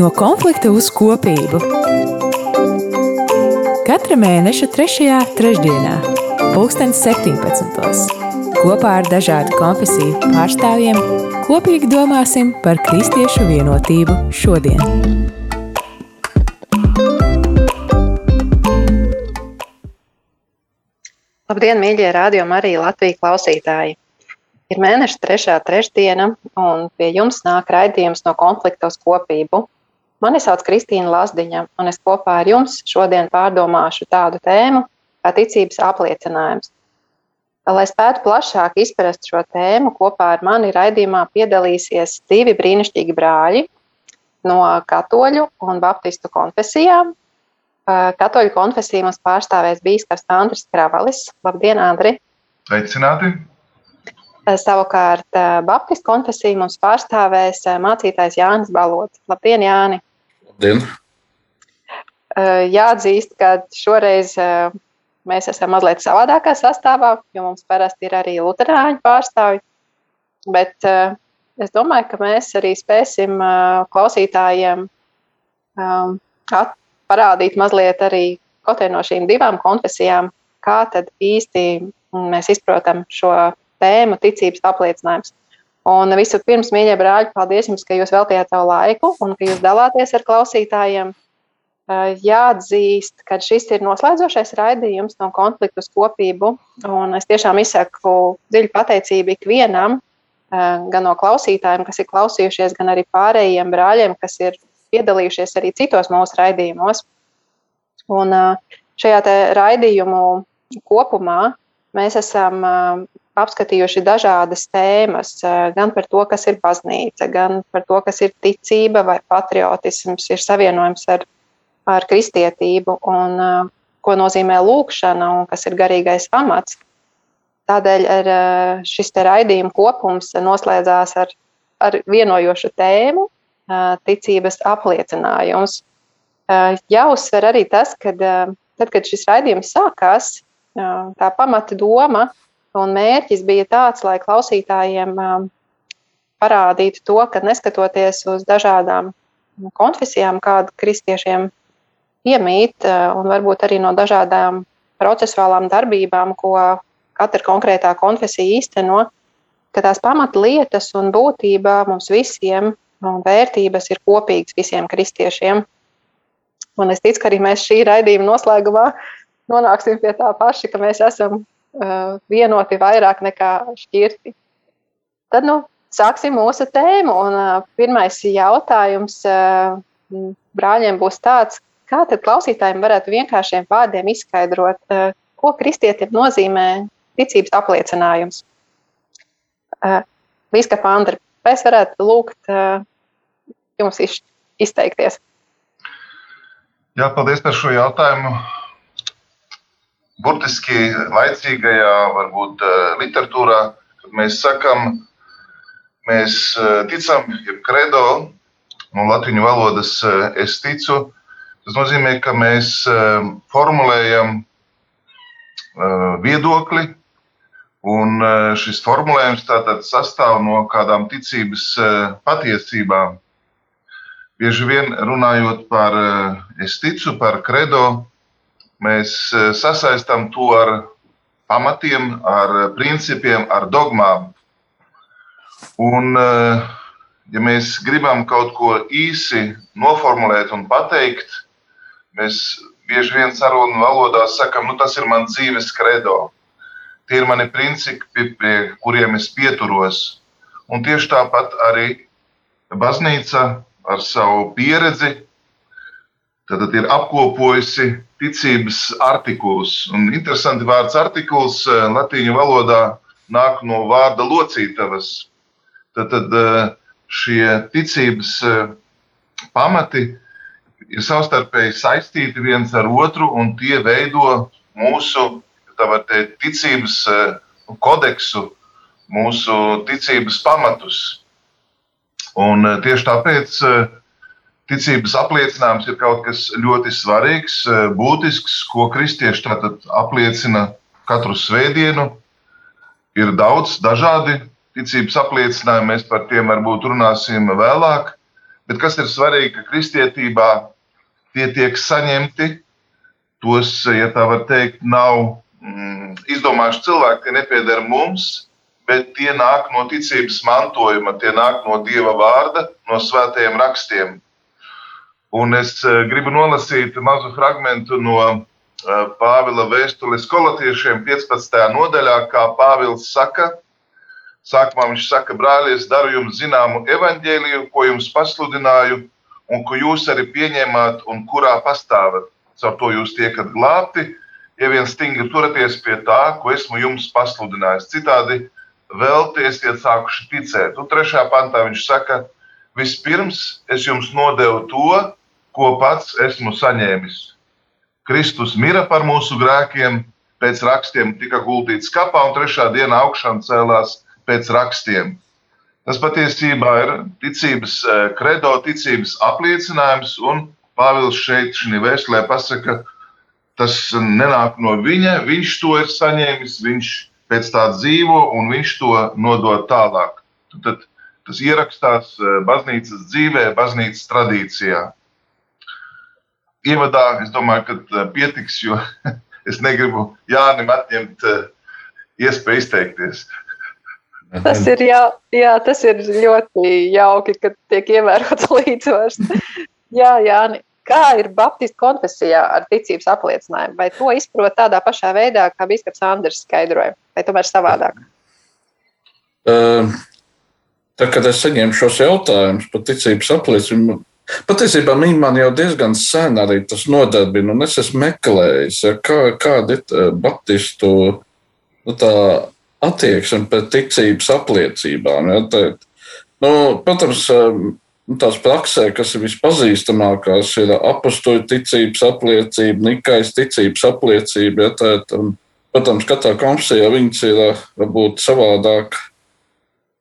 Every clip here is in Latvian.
No konflikta uz kopību. Katra mēneša 3. trešdienā, 2017. kopā ar dažādu konfesiju pārstāvjiem kopīgi domāsim par kristiešu vienotību šodien. Labdien, mīļie rādījumi, arī Latvijas klausītāji! Ir mēneša trešā trešdiena, un pie jums nāk raidījums no konflikta uz kopību. Mani sauc Kristīna Lazdiņa, un es kopā ar jums šodien pārdomāšu tādu tēmu kā ticības apliecinājums. Lai spētu plašāk izprast šo tēmu, kopā ar mani raidījumā piedalīsies divi brīnišķīgi brāļi no katoļu un baptistu konfesijām. Katoļu konfesiju mums pārstāvēs bīskaps Andris Kravalis. Labdien, Andri! Sveicināti! Eh, savukārt eh, Baptistu konfesiju mums pārstāvēs eh, mācītājs Jānis Balots. Labdien, Jāni! Labdien! Jāatzīst, ka šoreiz mēs esam mazliet savādākā sastāvā, jo mums parasti ir arī luterāņu pārstāvji. Bet es domāju, ka mēs arī spēsim klausītājiem parādīt mazliet arī kaut no šīm divām konfesijām, kā tad īsti mēs izprotam šo tēmu ticības apliecinājums. Un vispirms, mīļie brāļi, paldies jums, ka jūs veltījāt savu laiku un ka jūs dalāties ar klausītājiem. Jāatzīst, ka šis ir noslēdzošais raidījums no konfliktu kopību. Es tiešām izsaku dziļu pateicību ikvienam, gan no klausītājiem, kas ir klausījušies, gan arī pārējiem brāļiem, kas ir piedalījušies arī citos mūsu raidījumos. Un šajā raidījumu kopumā mēs esam apskatījuši dažādas tēmas, gan par to, kas ir baznīca, gan par to, kas ir ticība vai patriotisms, ir savienojums ar, ar kristietību un ko nozīmē lūkšana un kas ir garīgais amats. Tādēļ ar šis raidījuma kopums noslēdzās ar, ar vienojošu tēmu - ticības apliecinājums. Jāuzsver arī tas, ka tad, kad šis raidījums sākās, tā pamata doma Un mērķis bija tāds, lai klausītājiem parādītu to, ka neskatoties uz dažādām konfesijām, kāda kristiešiem iemīt, uh, un varbūt arī no dažādām procesuālām darbībām, ko katra konkrētā konfesija īsteno, ka tās pamatlietas un būtība mums visiem un vērtības ir kopīgas visiem kristiešiem. Un es ticu, ka arī mēs šī raidījuma noslēgumā nonāksim pie tā paša, ka mēs esam vienoti vairāk nekā šķirti. Tad nu, sāksim mūsu tēmu. Un, uh, pirmais jautājums uh, brāļiem būs tāds, kā tad klausītājiem varētu vienkāršiem vārdiem izskaidrot, ko kristietim nozīmē ticības apliecinājums. Bīskapa Andra, vai es varētu lūgt jums izteikties? Jā, paldies par šo jautājumu burtiski laicīgajā, varbūt eh, literatūrā, kad mēs sakam, mēs eh, ticam, jeb kredo, no latviešu valodas eh, es ticu. Tas nozīmē, ka mēs formulējam viedokli, un šis formulējums tātad sastāv no kādām ticības patiesībām. Bieži vien runājot par es ticu, par kredo, Mēs eh, sasaistām to ar pamatiem, ar principiem, ar dogmām. Un, eh, ja mēs gribam kaut ko īsi noformulēt un pateikt, mēs bieži vien sarunu valodā sakam, nu, tas ir mans dzīves credo. Tie ir mani principi, pie kuriem es pieturos. Un tieši tāpat arī baznīca ar savu pieredzi ir apkopojusi ticības artikulus. Un interesanti vārds artikuls eh, latīņu valodā nāk no vārda locītavas. Tad, tad eh, šie ticības eh, pamati ir savstarpēji saistīti viens ar otru, un tie veido mūsu teikt, ticības kodeksu, mūsu ticības pamatus. Un tieši tāpēc ticības apliecinājums ir kaut kas ļoti svarīgs, eh, būtisks, ko kristieši tātad apliecina katru svētdienu. Ir daudz dažādi ticības apliecinājumi, mēs par tiem varbūt runāsim vēlāk, Bet kas ir svarīgi, ka kristietībā tie tiek saņemti, tos, ja tā var teikt, nav mm, izdomājuši cilvēki, tie nepieder mums, bet tie nāk no ticības mantojuma, tie nāk no Dieva vārda, no svētajiem rakstiem. Un es eh, gribu nolasīt mazu fragment no eh, Pāvila vēstules kolatiešiem 15. nodaļā, kā Pāvils saka. Sākumā viņš saka, brāļi, es daru jums zināmu evaņģēliju, ko jums pasludināju, un ko jūs arī pieņēmāt un kurā pastāvat. Caur to jūs tiekat glābti, ja vien stingri turaties pie tā, ko esmu jums pasludinājis. Citādi vēl tiesiet sākuši ticēt. Un trešā pantā viņš saka, vispirms es jums nodevu to, ko pats esmu saņēmis. Kristus mira par mūsu grēkiem, pēc rakstiem tika gultīts kapā, un trešā dienā augšām cēlās pēc rakstiem. Tas patiesībā ir ticības kredo, eh, ticības apliecinājums, un Pāvils šeit, šajā vēstulē, pasaka, tas nenāk no viņa, viņš to ir saņēmis, viņš pēc tā dzīvo un viņš to nodod tālāk. Tad tas ierakstās eh, baznīcas dzīvē, baznīcas tradīcijā. Ievadā es domāju, ka eh, pietiks, jo es negribu Jānim atņemt iespēju izteikties. Tas ir, jā, jā, tas ir ļoti jauki, ka tiek ievērots līdzsvars. jā, Jāni, kā ir Baptistu konfesijā ar ticības apliecinājumu? Vai to izprot tādā pašā veidā, kā Biskups Andris skaidroja, vai tomēr savādāk? Uh, tā, kad es saņēmu šos jautājumus par ticības apliecinājumu, patiesībā man jau diezgan sen arī tas nodarbina, un es esmu meklējis, ja, kā, kāda ir Baptistu nu, attieksme pret ticības apliecībām. Ja, tā, nu, protams, um, tās praksē, kas ir vispazīstamākās, ir apakstoļu ticības apliecība, nikais ticības apliecība. Ja, tā, tā, protams, katrā konfesijā viņas ir uh, varbūt savādāk.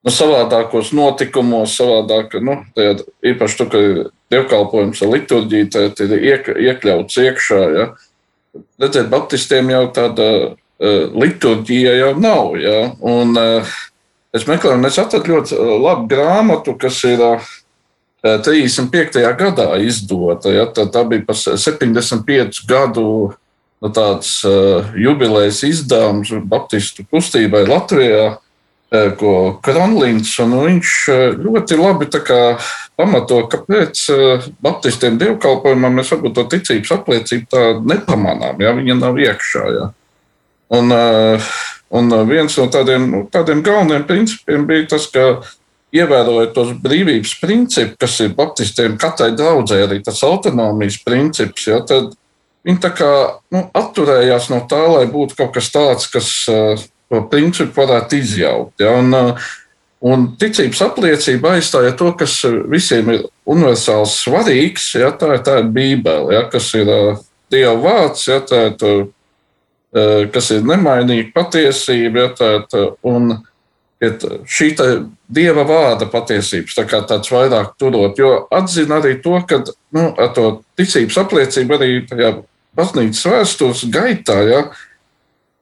Nu, savādākos notikumos, savādāk, nu, tajā, īpaši tur, ka dievkalpojums ar liturģiju ir iek, iekļauts iekšā. Ja. Redziet, Baptistiem jau tāda Eh, liturģija jau nav. Ja? Un, eh, es meklēju, un es atradu ļoti eh, labu grāmatu, kas ir 35. gadā izdota. Ja? Tā, tā bija par 75 gadu nu, tāds jubilejas izdevums Baptistu kustībai Latvijā ko Kronlīns, un viņš ļoti labi pamato, kāpēc Baptistiem dievkalpojumam mēs varbūt to ticības apliecību tā nepamanām, ja viņa nav iekšā. Ja. Un, eh, un viens no tādiem, nu, tādiem galvenajiem principiem bija tas, ka ievērojot tos brīvības principus, kas ir Baptistiem, katrai draudzē arī tas autonomijas princips, ja, tad viņi kā nu, atturējās no tā, lai būtu kaut kas tāds, kas to principu varētu izjaukt. Ja, un, uh, Un ticības apliecība aizstāja to, kas visiem ir universāli svarīgs. Ja, tā, tā ir Bībele, ja, kas ir uh, Dieva vārds, ja, tā ir Eh, kas ir nemainīga patiesība. Ja, tā, un, ja šī dieva vārda patiesības tā kā tāds vairāk turot, jo atzina arī to, ka nu, ar to ticības apliecību arī tajā baznīcas vēstures gaitā. Ja,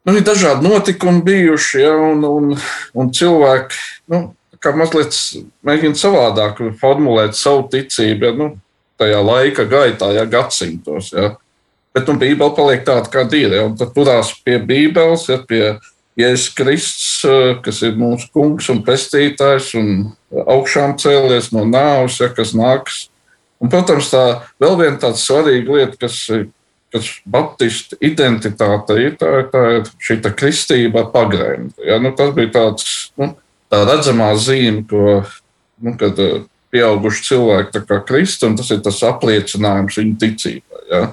nu, ir dažādi notikumi bijuši, ja, un, un, un cilvēki nu, mazliet mēģina savādāk formulēt savu ticību ja, nu, tajā laika gaitā, ja gadsimtos. Ja. Bet nu, Bībele paliek tāda, kāda ir. Ja, tad turās pie Bībeles, ja, pie Jēzus Kristus, eh, kas ir mūsu kungs un pestītājs, un augšām cēlies no nāves, ja, kas nāks. Un, protams, tā vēl viena tāda svarīga lieta, kas, kas Baptistu identitāte ir, tā, tā ir šī kristība pagrēmta. Ja, nu, tas bija tāds, nu, tā redzamā zīme, ko, nu, kad eh, pieauguši cilvēki kā Kristus, un tas ir tas apliecinājums viņu ticībai. Ja.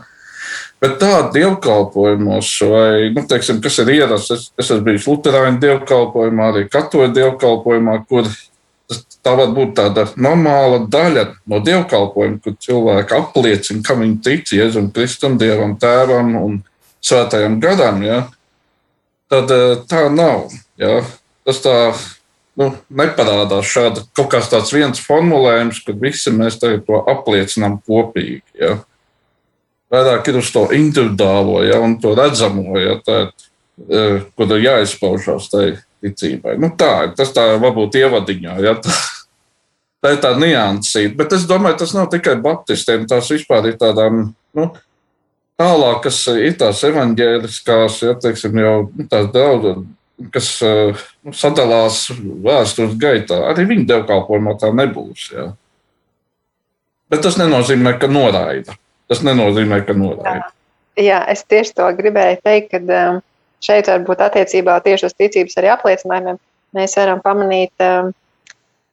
Bet tādā dievkalpojumos, vai, nu, teiksim, kas ir ierasts, es, es esmu bijis Lutāņu dievkalpojumā, arī Katoļu dievkalpojumā, kur tā var būt tāda normāla daļa no dievkalpojuma, kur cilvēki apliecina, ka viņi tic Jēzum Kristum, Dievam, Tēvam un Svētajam garam. Ja? Tad eh, tā nav. Ja? Tas tā nu, neparādās šāda kaut kāds tāds viens formulējums, kad visi mēs to apliecinām kopīgi. Ja? vairāk ir uz to individuālo, ja, un to redzamo, ja, tā, e, kur ir jāizpaužās tai ticībai. Nu, tā tas tā varbūt ievadiņā. Ja, tā. tā ir tā niansīta. Bet es domāju, tas nav tikai baptistiem, tās vispār ir tādām. Nu, Tālāk, kas ir tās evanģēliskās, ja teiksim, jau nu, tās daudz, kas nu, sadalās vēstures gaitā, arī viņa dievkalpojumā tā nebūs. Ja. Bet tas nenozīmē, ka noraida. Tas nenozīmē, ka noraida. Jā, jā es tieši to gribēju teikt, ka šeit varbūt attiecībā tieši uz ticības arī apliecinājumiem mēs varam pamanīt,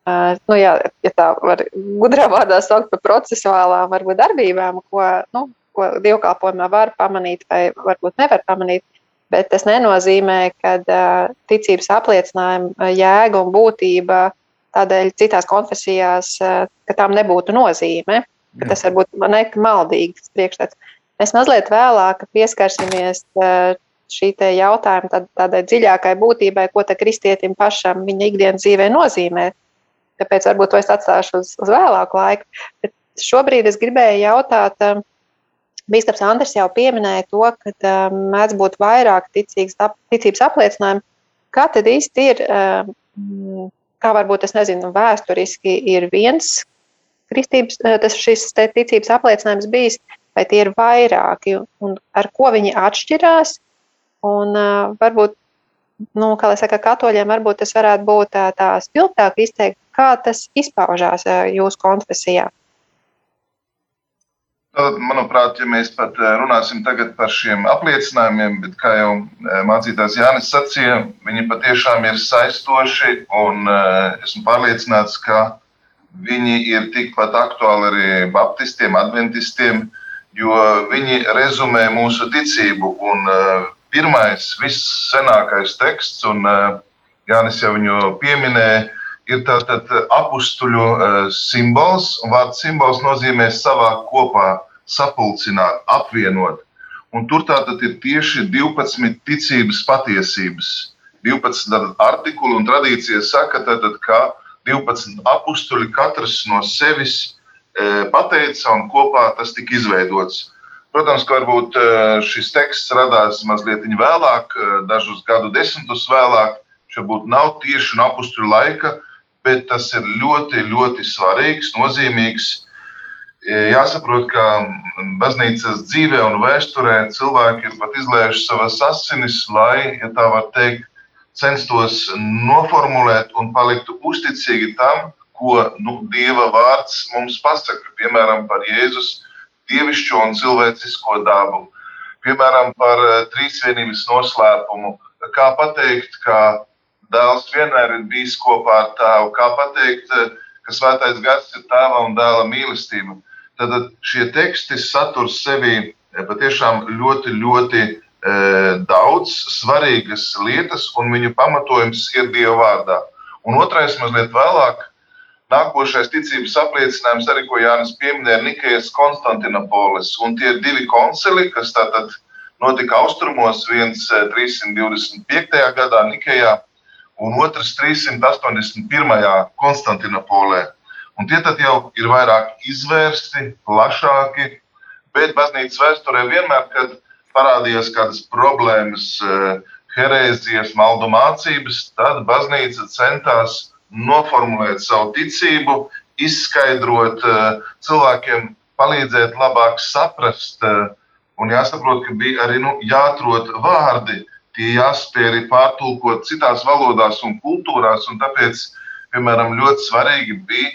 nu, jā, ja tā var gudrā vārdā saukt par procesuālām varbūt darbībām, ko, nu, ko dievkalpojumā var pamanīt vai varbūt nevar pamanīt. Bet tas nenozīmē, ka ticības apliecinājuma jēga un būtība tādēļ citās konfesijās, ka tām nebūtu nozīme. Tas var būt maldīgs priekšstats. Mēs mazliet vēlāk pieskarsimies šī jautājuma tād, tādai dziļākai būtībai, ko kristietim pašam viņa ikdienas dzīvē nozīmē. Tāpēc varbūt to es atstāšu uz, uz vēlāku laiku. Bet šobrīd es gribēju jautāt, Bīskaps Andris jau pieminēja to, ka um, mēdz būt vairāk ticīgas, ticības apliecinājumu. Kā tad īsti ir, um, kā varbūt es nezinu, vēsturiski ir viens kristības, uh, tas šis ticības apliecinājums bijis, vai tie ir vairāki, un ar ko viņi atšķirās, un uh, varbūt, nu, kā lai saka, katoļiem varbūt tas varētu būt tā, tā spilgtāk izteikt, kā tas izpaužās uh, jūsu konfesijā. Tad, manuprāt, ja mēs pat runāsim par šiem apliecinājumiem, bet kā jau mācītājs Jānis sacīja, viņi patiešām ir saistoši un esmu pārliecināts, ka viņi ir tikpat aktuāli arī baptistiem, adventistiem, jo viņi rezumē mūsu ticību. Un pirmais, vissenākais teksts, un Jānis jau viņu pieminēja, ir tātad apstuļu eh, simbols. Vārds simbols nozīmē savākt kopā, sapulcināt, apvienot. Un tur tātad ir tieši 12 ticības patiesības. 12 artikuli un tradīcija saka, tātad, ka 12 apstuļi katrs no sevis pateica un kopā tas tika izveidots. Protams, ka varbūt e, šis teksts radās mazliet vēlāk, dažus gadu desmitus vēlāk. Viņš varbūt nav tieši no apstuļu laika, bet tas ir ļoti, ļoti svarīgs, nozīmīgs. Jāsaprot, ka baznīcas dzīvē un vēsturē cilvēki ir pat izlējuši savas asinis, lai, ja tā var teikt, censtos noformulēt un paliktu uzticīgi tam, ko nu, Dieva vārds mums pasaka. Piemēram, par Jēzus dievišķo un cilvēcisko dabu, piemēram, par eh, trīsvienības noslēpumu. Kā pateikt, ka Dēls vienmēr ir bijis kopā ar tēvu. Kā pateikt, eh, ka svētais gars ir tēva un dēla mīlestība. Tad šie teksti satur sevi eh, patiešām ļoti, ļoti e, daudz svarīgas lietas, un viņu pamatojums ir Dieva vārdā. Un otrais, mazliet vēlāk, nākošais ticības apliecinājums, arī ko Jānis pieminēja, ir Nikejas Konstantinopolis. Un tie divi koncili, kas tātad notika austrumos, viens 325. gadā Nikejā un otrs 381. Konstantinopolē. Un tie tad jau ir vairāk izvērsti, plašāki, bet baznīcas vēsturē vienmēr, kad parādījās kādas problēmas, eh, herēzijas, maldu mācības, tad baznīca centās noformulēt savu ticību, izskaidrot eh, cilvēkiem, palīdzēt labāk saprast. Eh, un jāsaprot, ka bija arī nu, jāatrod vārdi, tie jāspēj arī pārtulkot citās valodās un kultūrās. Un tāpēc, piemēram, ļoti svarīgi bija,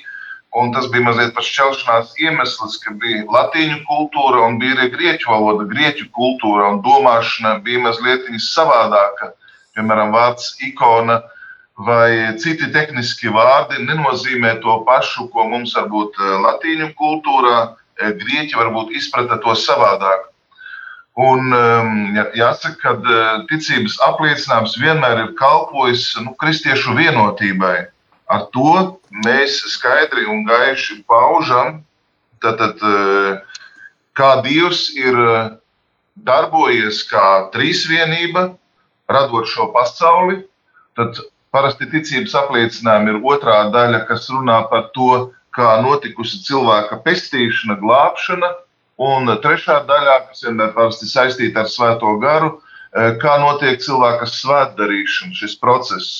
un tas bija mazliet par šķelšanās iemesls, ka bija latīņu kultūra un bija arī grieķu valoda, grieķu kultūra un domāšana bija mazliet savādāka. Piemēram, vārds ikona vai citi tehniski vārdi nenozīmē to pašu, ko mums varbūt eh, latīņu kultūrā. Eh, grieķi varbūt izprata to savādāk. Un, um, jāsaka, ka uh, ticības apliecinājums vienmēr ir kalpojis nu, kristiešu vienotībai. Ar to mēs skaidri un gaiši paužam, tātad, kā Dievs ir darbojies kā trīsvienība, radot šo pasauli. Tad parasti ticības apliecinājumi ir otrā daļa, kas runā par to, kā notikusi cilvēka pestīšana, glābšana Un trešā daļā, kas vienmēr parasti saistīta ar svēto garu, e, kā notiek cilvēka svētdarīšana, šis process.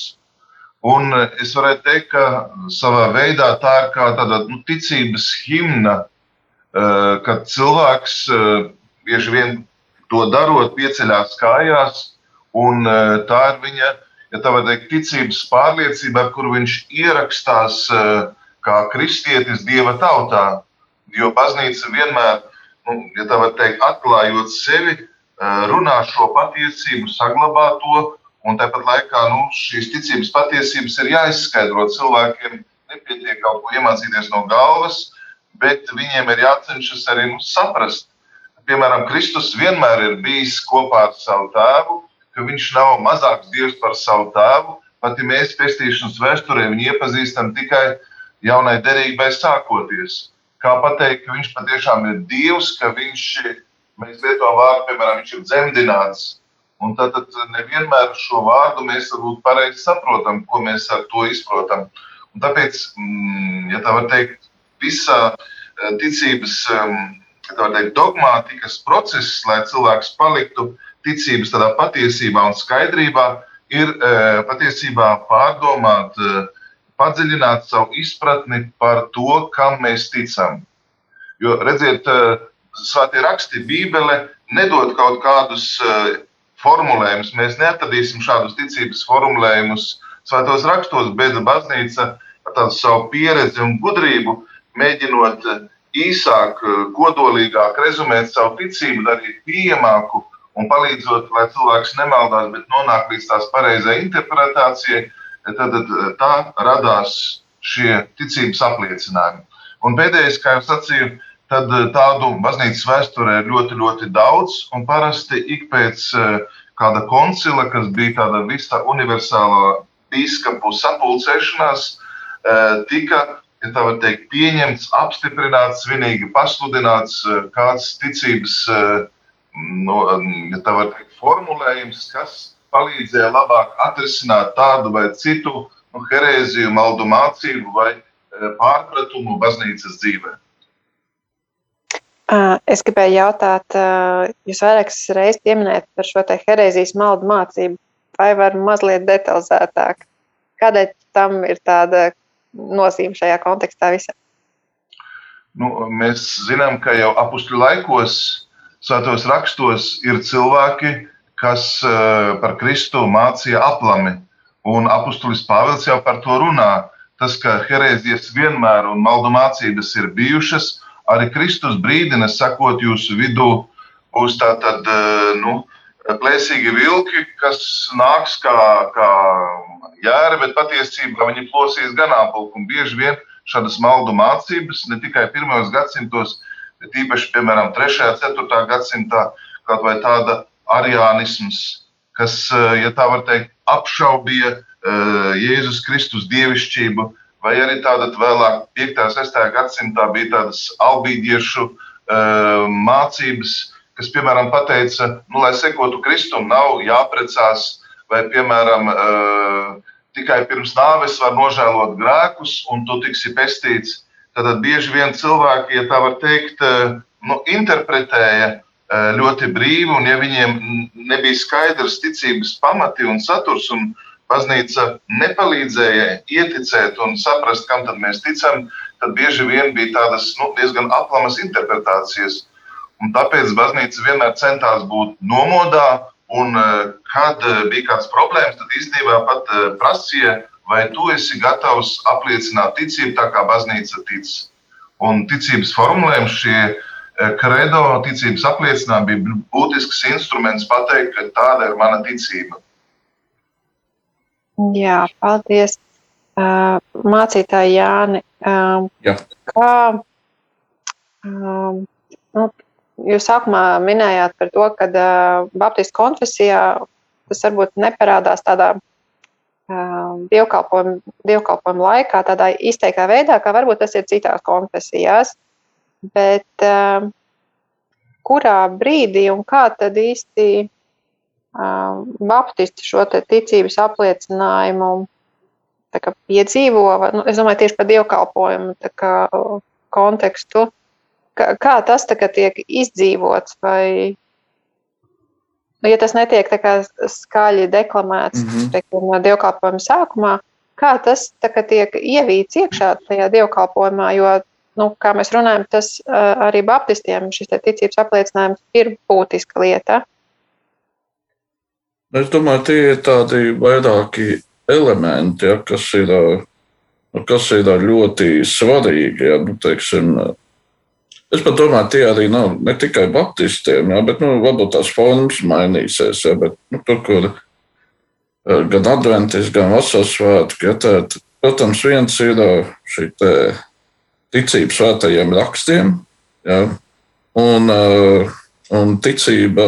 Un es varētu teikt, ka savā veidā tā ir kā tāda nu, ticības himna, kad cilvēks bieži vien to darot, pieceļās kājās, un tā ir viņa, ja tā var teikt, ticības pārliecība, ar kuru viņš ierakstās kā kristietis Dieva tautā. Jo baznīca vienmēr, nu, ja tā var teikt, atklājot sevi, runā šo patiesību, saglabā to Un tāpat laikā nu, šīs ticības patiesības ir jāizskaidro cilvēkiem. Nepietiek kaut ko iemācīties no galvas, bet viņiem ir jācenšas arī nu, saprast. Piemēram, Kristus vienmēr ir bijis kopā ar savu tēvu, ka viņš nav mazāks dievs par savu tēvu. Pat ja mēs pestīšanas vēsturē viņu iepazīstam tikai jaunai derībai sākoties. Kā pateikt, ka viņš patiešām ir dievs, ka viņš, mēs lietojam vārdu, piemēram, viņš ir dzemdināts Un tad, tad nevienmēr šo vārdu mēs varbūt pareizi saprotam, ko mēs ar to izprotam. Un tāpēc, mm, ja tā var teikt, visa eh, ticības teikt, dogmātikas process, lai cilvēks paliktu ticības tādā patiesībā un skaidrībā, ir eh, patiesībā pārdomāt, eh, padziļināt savu izpratni par to, kam mēs ticam. Jo, redziet, svētie raksti, Bībele nedod kaut kādus formulējumus. Mēs neatradīsim šādus ticības formulējumus svētos rakstos, bet baznīca ar tādu savu pieredzi un gudrību mēģinot īsāk, kodolīgāk rezumēt savu ticību, darīt pieejamāku un palīdzot, lai cilvēks nemaldās, bet nonāk līdz tās pareizai interpretācijai, tad, tad tā radās šie ticības apliecinājumi. Un pēdējais, kā jau sacīju, tad eh, tādu baznīcas vēsturē ir ļoti, ļoti daudz. Un parasti ik pēc eh, kāda koncila, kas bija tāda visa universālā biskupu sapulcēšanās, eh, tika ja tā var teikt, pieņemts, apstiprināts, svinīgi pasludināts kāds ticības no, tā var teikt, formulējums, kas palīdzēja labāk atrisināt tādu vai citu nu, herēziju, maldu mācību vai pārpratumu baznīcas dzīvēm. Es gribēju jautāt, jūs vairākas reizes pieminējat par šo herēzijas maldu mācību, vai var mazliet detalizētāk? Kādēļ tam ir tāda nozīme šajā kontekstā visā? Nu, mēs zinām, ka jau apakšļu laikos, svētos rakstos, ir cilvēki, kas par Kristu mācīja aplami. Un apustulis Pāvils jau par to runā. Tas, ka herēzijas vienmēr un maldu mācības ir bijušas, arī Kristus brīdina, sakot, jūsu vidū būs tātad, eh, nu, plēsīgi vilki, kas nāks kā, kā jēra, bet patiesībā viņi plosīs ganāmpulku. Bieži vien šādas maldu mācības, ne tikai pirmajos gadsimtos, bet īpaši, piemēram, 3. un 4. gadsimtā, kaut vai tāda arianisms, kas, eh, ja tā var teikt, apšaubīja eh, Jēzus Kristus dievišķību, vai arī tāda vēlāk, 5. un 6. gadsimtā bija tādas albīdiešu uh, mācības, kas, piemēram, pateica, nu, lai sekotu Kristum, nav jāprecās, vai, piemēram, uh, tikai pirms nāves var nožēlot grēkus, un tu tiksi pestīts. Tad bieži vien cilvēki, ja tā var teikt, uh, nu, interpretēja ļoti brīvi, un ja viņiem nebija skaidrs ticības pamati un saturs, un baznīca nepalīdzēja ieticēt un saprast, kam tad mēs ticam, tad bieži vien bija tādas nu, diezgan aplamas interpretācijas. Un tāpēc baznīca vienmēr centās būt nomodā, un eh, kad eh, bija kāds problēmas, tad īstenībā pat eh, prasīja, vai tu esi gatavs apliecināt ticību tā, kā baznīca tic. Un ticības formulējums šie kredo ticības apliecinājumi bija būtisks instruments pateikt, ka tāda ir mana ticība. Jā, paldies. Uh, mācītāji Jāni, Jā. kā nu, jūs sākumā minējāt par to, ka uh, Baptistu konfesijā tas varbūt neparādās tādā uh, dievkalpojuma, dievkalpojuma laikā, tādā izteiktā veidā, kā varbūt tas ir citās konfesijās. Bet uh, kurā brīdī un kā tad īsti baptisti šo ticības apliecinājumu piedzīvo, nu, es domāju, tieši par dievkalpojumu kā, kontekstu. Kā, kā tas tiek izdzīvots, vai nu, ja tas netiek skaļi deklamēts mm -hmm. teikam, no dievkalpojuma sākumā, kā tas kā, tiek ievīts iekšā tajā dievkalpojumā, jo, nu, kā mēs runājam, tas arī baptistiem šis ticības apliecinājums ir būtiska lieta. Es domāju, tie ir tādi vairāki elementi, ja, kas, ir, kas ir ļoti svarīgi. Ja, nu, teiksim, Es pat domāju, tie arī nav ne tikai baptistiem, jā, bet nu, varbūt tās formas mainīsies. Jā, bet, nu, tur, kur eh, gan adventis, gan vasaras svētki, ja, tad, protams, viens ir eh, šī ticība svētajiem rakstiem jā, un, eh, un ticība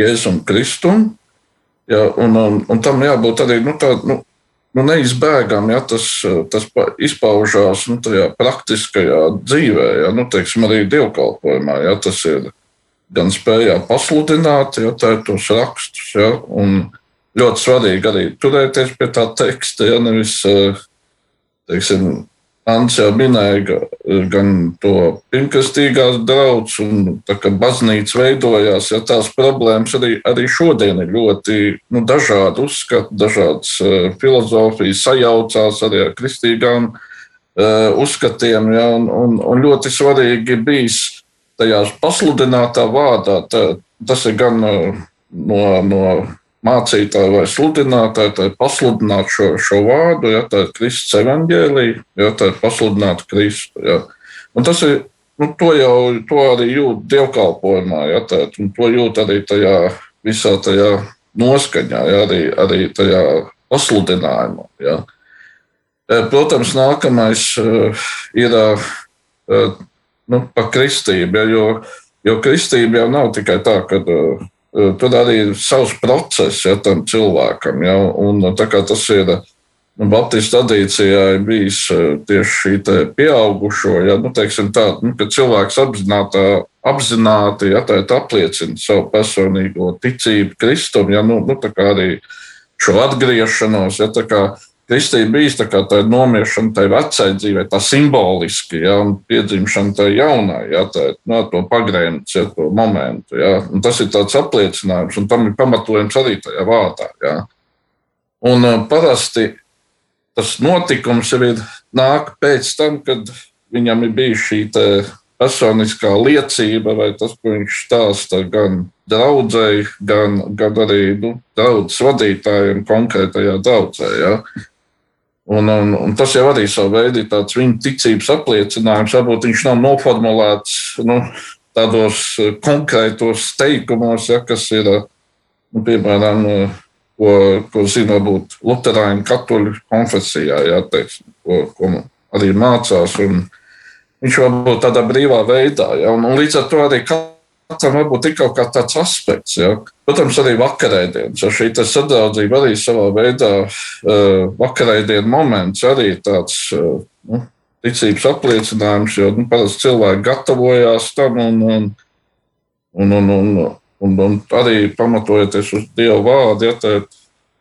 Jēzum Kristum. Jā, un, un, un tam jābūt arī nu, tā, nu, nu, neizbēgami ja, tas, tas izpaužās nu, tajā praktiskajā dzīvē, ja, nu, teiksim, arī dievkalpojumā. Ja, tas ir gan spējā pasludināt ja, tos rakstus, ja, un ļoti svarīgi arī turēties pie tā teksta, ja nevis teiksim, Ants jau minēja gan to pirmkastīgās draugs, un tā kā baznīca veidojās, ja tās problēmas arī, arī šodien ir ļoti nu, dažādi uzskati, dažādas uh, filozofijas sajaucās arī ar kristīgām uh, uzskatiem, ja, un, un, un ļoti svarīgi bijis tajās pasludinātā vārdā, tā, tas ir gan uh, no, no mācītāji vai sludinātāji, tā ir pasludināt šo, šo vārdu, ja tā ir Kristus evaņģēlīja, ja tā ir pasludināt Kristu. Ja. Un tas ir, nu, to jau to arī jūt dievkalpojumā, ja tā, un to jūt arī tajā visā tajā noskaņā, ja, arī, arī tajā pasludinājumā. Ja. E, protams, nākamais e, ir e, nu, par kristību, ja, jo, jo kristība jau nav tikai tā, ka tur arī ir savs process ja, tam cilvēkam. Ja, un, tas ir nu, Baptistu tradīcijā ir bijis eh, tieši šī pieaugušo, ja, nu, tā, nu, cilvēks apzināti, apzināti ja, apliecina savu personīgo ticību Kristum, ja, nu, nu, arī šo atgriešanos. Ja, Kristīna bija tā kā tā nomiešana tai vecai dzīvē, tā simboliski, ja, un piedzimšana tai jaunai, ja, tā, no, to pagrēnus, ja, to momentu. Ja, un tas ir tāds apliecinājums, un tam ir pamatojums arī tajā vārdā. Ja. Un uh, parasti tas notikums jau ir nāk pēc tam, kad viņam ir bijusi šī personiskā liecība, vai tas, ko viņš stāsta gan draudzēji, gan, gan arī nu, draudzes vadītājiem konkrētajā draudzē. Ja. Un, un, un tas jau arī savā veidā tāds viņa ticības apliecinājums. Varbūt viņš nav noformulēts nu, tādos eh, konkrētos teikumos, ja, kas ir, eh, nu, piemēram, eh, ko, ko zina varbūt Lutāņu katoļu konfesijā, ja, teiksim, ko, ko arī mācās. Viņš varbūt tādā brīvā veidā, ja, un, un līdz ar to arī katrs katram varbūt ir kaut kāds aspekts. Ja. Protams, arī vakarēdienas. Ja šī sadraudzība arī savā veidā uh, vakarēdienas moments arī tāds uh, nu, ticības apliecinājums, jo nu, parasti cilvēki gatavojās tam un, un, un, un, un, un, un arī pamatojoties uz Dieva vārdu. Ja, tā,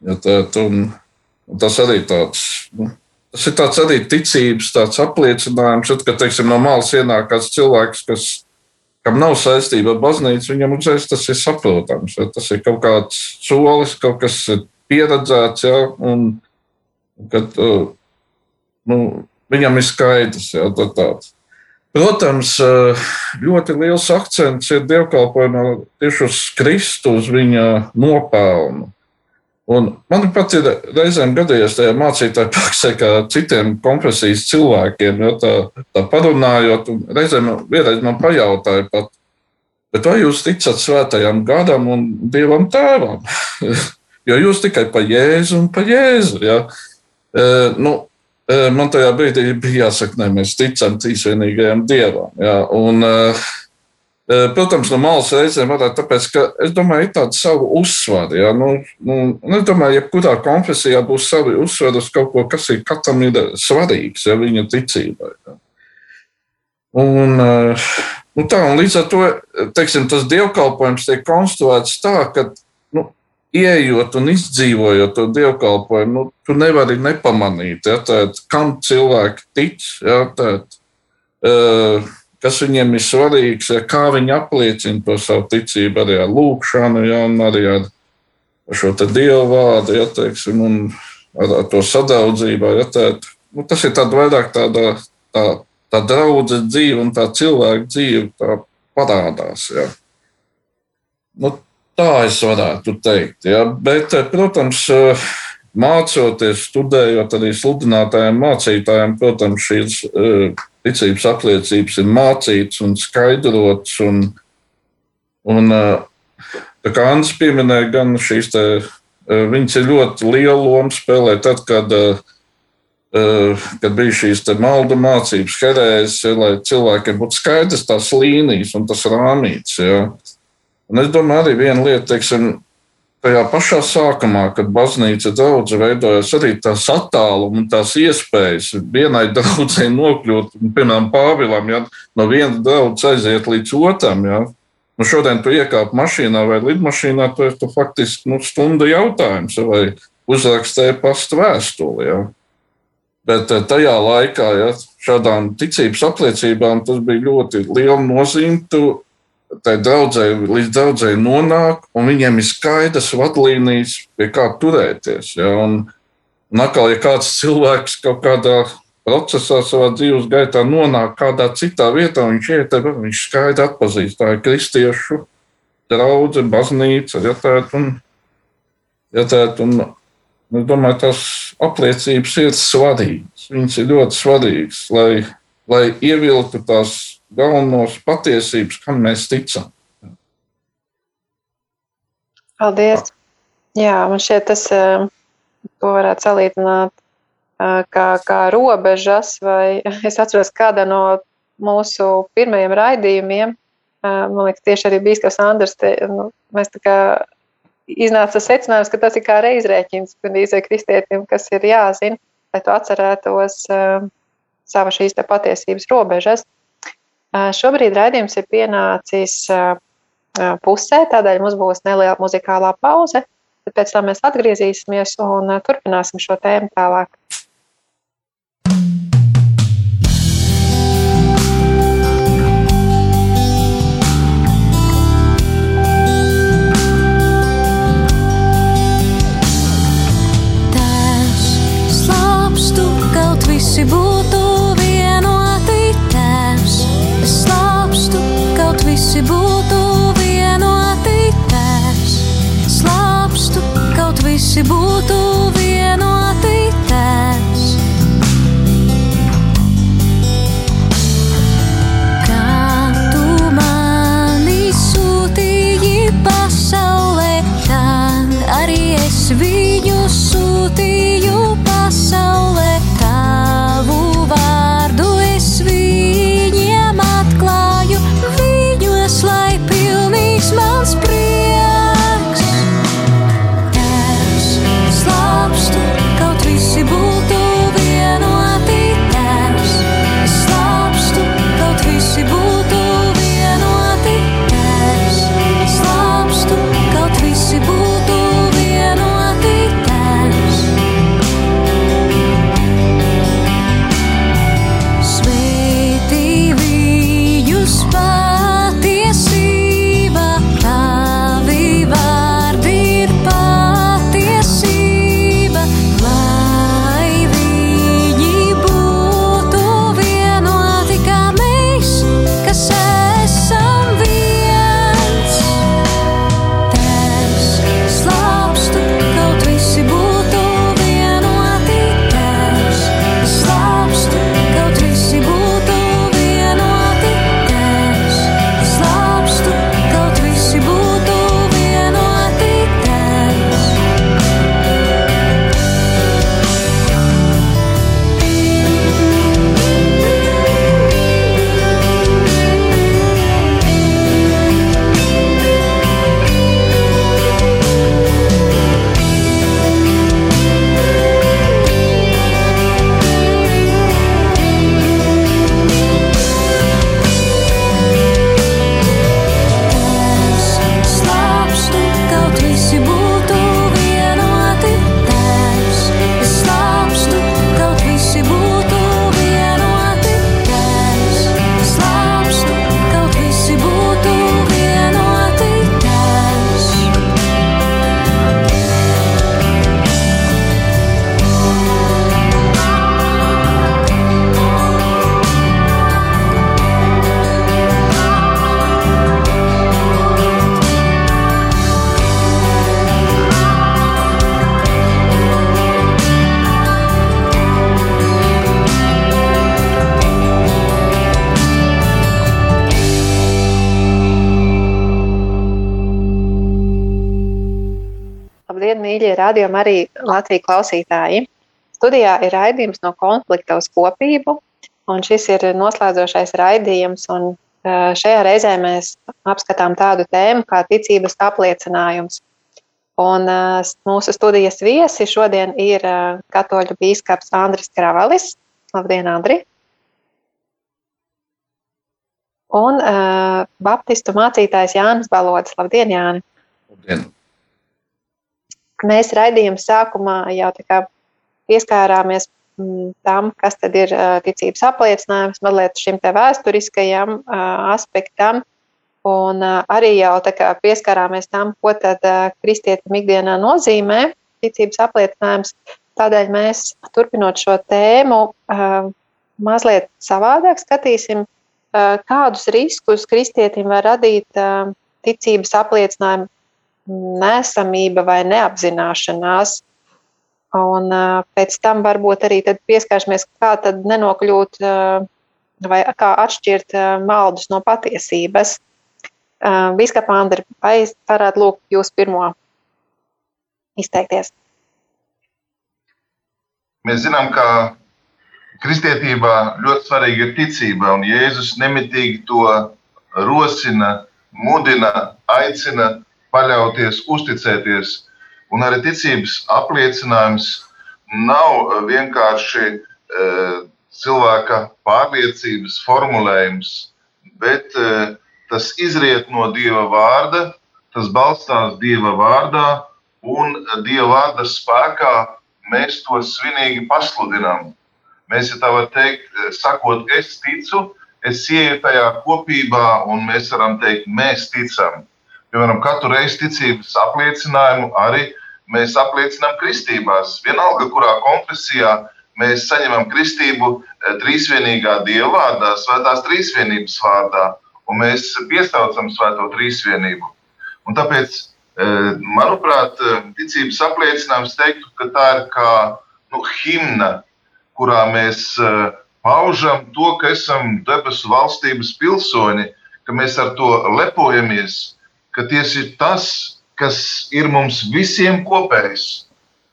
ja, tā, un, un tas arī tāds. Nu, Tas ir tāds arī ticības tāds apliecinājums, kad, teiksim, no malas ienāk kāds cilvēks, kas kam nav saistība ar baznīcu, viņam uzreiz tas ir saprotams. Ja? Tas ir kaut kāds solis, kaut kas pieredzēts, ja? un kad, uh, nu, viņam ir skaidrs. Ja? Tāds. Protams, uh, ļoti liels akcents ir dievkalpojumā tieši uz Kristu, uz viņa nopelnu. Un man pat ir reizēm gadījies tajā mācītāju praksē, kā citiem konfesijas cilvēkiem, jo tā, tā parunājot, un reizēm vienreiz man pajautāja pat, bet vai jūs ticat svētajam gadam un Dievam tēvam? jo jūs tikai pa Jēzu un pa Jēzu. Ja? E, nu, e, man tajā brīdī bija jāsaka, ne, mēs ticam trīsvienīgajam Dievam. Ja? Un, e, Protams, no malas reizēm varētu, tāpēc, ka es domāju, ir tāda sava uzsvara. Ja? Nu, nu, es domāju, jebkurā konfesijā būs savi uzsveri uz kaut ko, kas ir katram ir svarīgs ja, viņa ticībai. Ja? Un, nu, tā, un līdz ar to teiksim, tas dievkalpojums tiek konstruēts tā, ka nu, ieejot un izdzīvojot to dievkalpojumu, nu, tu nevari nepamanīt, ja, tāt, kam cilvēki tic. Ja, tāt, uh, kas viņiem ir svarīgs, kā viņi apliecina to savu ticību arī ar lūkšanu, ja, un arī ar šo dievu vārdu. Ja, teiksim, un, ar, ar to sadaudzību. Ja, tā, nu, tas ir tāds vairāk tāda, tā, tā draudzes dzīve un tā cilvēka dzīve tā parādās. Ja. Nu, tā es varētu teikt. Ja. Bet, protams, mācoties, studējot arī sludinātājiem, mācītājiem, protams, šīs ticības apliecības ir mācītas un skaidrotas. Un, un, tā kā Anna pieminēja, gan šīs te, viņas ir ļoti liela loma spēlē tad, kad, kad bija šīs maldu mācības, herēzes, ja, lai cilvēkiem būtu skaidrs tās līnijas un tas rāmīts. Ja. Un es domāju, arī viena lieta, teiksim, tajā pašā sākumā, kad baznīca daudz veidojas, arī tās attāluma un tās iespējas vienai draudzē nokļūt, piemēram, Pāvilam, ja no viena draudzes aiziet līdz otram. Ja. Nu, šodien tu iekāp mašīnā vai lidmašīnā, tu esi faktiski nu, stundu jautājums, vai uzrakstīji pastu vēstuli. Ja. Bet eh, tajā laikā, ja šādām ticības apliecībām, tas bija ļoti liela nozīme. Tu tai draudzēji, līdz draudzēji nonāk, un viņiem ir skaidrs vadlīnijas, pie kā turēties. Ja? Un, un atkal, ja kāds cilvēks kaut kādā procesā, savā dzīves gaitā nonāk kādā citā vietā, viņš iet, viņš skaidri atpazīst, tā ir kristiešu draudzene, baznīca, tā un, tā un es domāju, tās apliecības ir svarīgas. Viņas ir ļoti svarīgas, lai, lai ievilktu tās galvenos patiesības, kam mēs ticam. Paldies! Jā, man šķiet, tas, eh, ko varētu salīdzināt eh, kā, kā robežas, vai es atceros kādā no mūsu pirmajiem raidījumiem, eh, man liekas, tieši arī Bīskaps Andrs, te, nu, mēs tā kā iznāca secinājums, ka tas ir kā reizrēķins, gan īzai kristietim, kas ir jāzina, lai tu atcerētos uh, sava šīs patiesības robežas. Šobrīd raidījums ir pienācis pusē, tādēļ mums būs neliela muzikālā pauze. Tad pēc tam mēs atgriezīsimies un turpināsim šo tēmu tālāk. Visi būtu visi būtu vienoti tēvs. Slāpstu, kaut visi būtu vienoti tēvs. Kā tu mani sūtīji pasaulē, tā arī es viņu sūtīju pasaulē. Radījumi arī Latvijas klausītāji. Studijā ir raidījums no konflikta uz kopību, un šis ir noslēdzošais raidījums. Šajā reizē mēs apskatām tādu tēmu kā ticības apliecinājums. Un mūsu studijas viesi šodien ir katoļu bīskaps Andris Kravalis. Labdien, Andri! Un uh, baptistu mācītājs Jānis Balods. Labdien, Jāni! Labdien! Mēs raidījuma sākumā jau pieskārāmies mm, tam, kas tad ir ticības apliecinājums, mazliet šim te vēsturiskajam aspektam, un arī jau pieskārāmies tam, ko tad kristietim ikdienā nozīmē ticības apliecinājums. Tādēļ mēs, turpinot šo tēmu, mazliet savādāk skatīsim, kādus riskus kristietim var radīt ticības apliecinājumu nesamība vai neapzināšanās. Un pēc tam varbūt arī pieskārsimies, kā tad nenokļūt vai kā atšķirt maldus no patiesības. Biskapa Andri, vai varētu lūgt jūs pirmo izteikties? Mēs zinām, ka kristietībā ļoti svarīga ir ticība, un Jēzus nemitīgi to rosina, mudina, aicina paļauties, uzticēties. Un arī ticības apliecinājums nav vienkārši e, cilvēka pārliecības formulējums, bet e, tas izriet no Dieva vārda, tas balstās Dieva vārdā, un Dieva vārda spēkā mēs to svinīgi pasludinām. Mēs, ja tā var teikt, sakot, es ticu, es ieju tajā kopībā, un mēs varam teikt, mēs ticam. Piemēram, katru reizi ticības apliecinājumu arī mēs apliecinām kristībās. Vienalga, kurā konfesijā mēs saņemam kristību eh, trīsvienīgā dieva vārdā, svētās trīsvienības vārdā, un mēs piesaucam svēto trīsvienību. Un tāpēc, eh, manuprāt, ticības apliecinājums teiktu, ka tā ir kā nu, himna, kurā mēs eh, paužam to, ka esam debesu valstības pilsoņi, ka mēs ar to lepojamies ka tieši tas, kas ir mums visiem kopējs.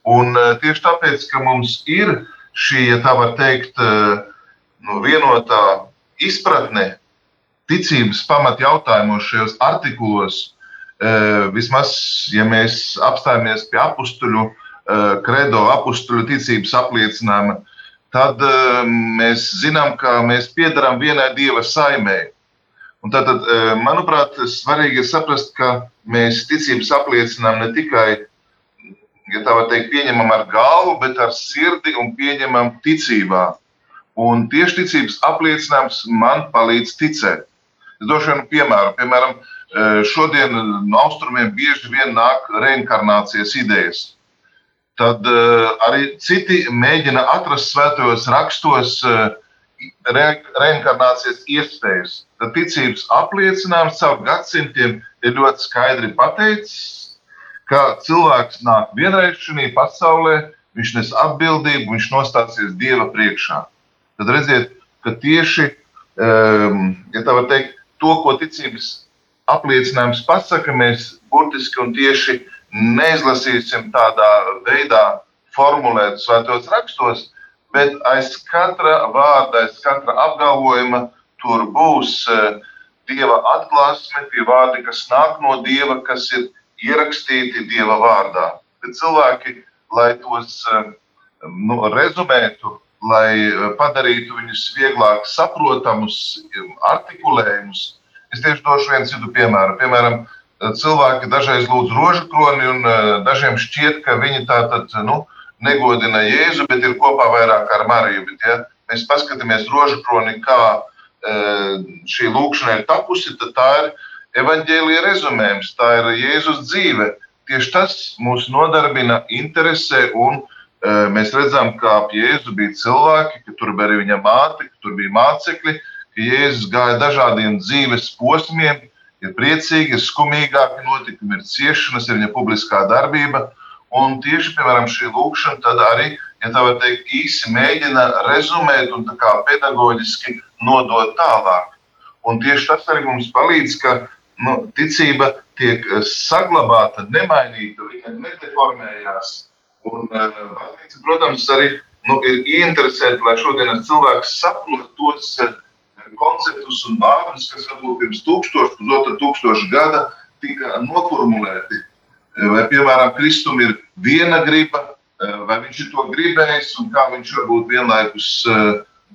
Un eh, tieši tāpēc, ka mums ir šī, ja tā var teikt, eh, nu, vienotā izpratne ticības pamatjautājumos, šajos artikulos, eh, vismaz, ja mēs apstājamies pie apstuļu, kredo apstuļu ticības apliecinājuma, tad mēs zinām, ka mēs piedarām vienai dieva saimēji. Un tātad, e, manuprāt, svarīgi ir saprast, ka mēs ticības apliecinām ne tikai, ja tā var teikt, pieņemam ar galvu, bet ar sirdi un pieņemam ticībā. Un tieši ticības apliecinājums man palīdz ticēt. Es došu vienu piemēru. Piemēram, e, šodien no austrumiem bieži vien nāk reinkarnācijas idejas. Tad e, arī citi mēģina atrast svētajos rakstos re, reinkarnācijas iespējas. Tad ticības apliecinājums caur gadsimtiem ir ļoti skaidri pateicis, ka cilvēks nāk vienreiz šajā pasaulē, viņš nes atbildību, viņš nostāsies Dieva priekšā. Tad redziet, ka tieši um, ja teikt, to, ko ticības apliecinājums pasaka, mēs burtiski un tieši neizlasīsim tādā veidā formulēt svētos rakstos, bet aiz katra vārda, aiz katra apgalvojuma tur būs uh, dieva atklāsme, tie vārdi, kas nāk no dieva, kas ir ierakstīti dieva vārdā. Bet cilvēki, lai tos uh, nu, rezumētu, lai uh, padarītu viņus vieglāk saprotamus, artikulējumus, es tieši došu vienu citu piemēru. Piemēram, cilvēki dažreiz lūdz rožu kroni, un dažiem šķiet, ka viņi tā tad, nu, negodina Jēzu, bet ir kopā vairāk ar Mariju. Bet, ja mēs paskatāmies rožu kroni, kā e, šī lūkšana ir tapusi, tad tā ir evaņģēlīja rezumējums, tā ir Jēzus dzīve. Tieši tas mūs nodarbina, interesē, un e, mēs redzam, ka ap Jēzu bija cilvēki, ka tur bija arī viņa māte, ka tur bija mācekļi, ka Jēzus gāja dažādiem dzīves posmiem, ir priecīgi, ir skumīgāki notikumi, ir ciešanas, ir viņa publiskā darbība. Un tieši piemēram, šī lūkšana tad arī, ja tā var teikt, īsi mēģina rezumēt un pedagoģiski nodot tālāk. Un tieši tas arī mums palīdz, ka nu, ticība tiek saglabāta, nemainīta, viņa nedeformējās. Un, baznīca, protams, arī nu, ir ieinteresēta, lai šodienas cilvēks saprot tos konceptus un vārdus, kas varbūt pirms tūkstoša, pusotra tūkstoša gada tika noformulēti. Vai, piemēram, Kristum ir viena griba, vai viņš ir to gribējis, un kā viņš var būt vienlaikus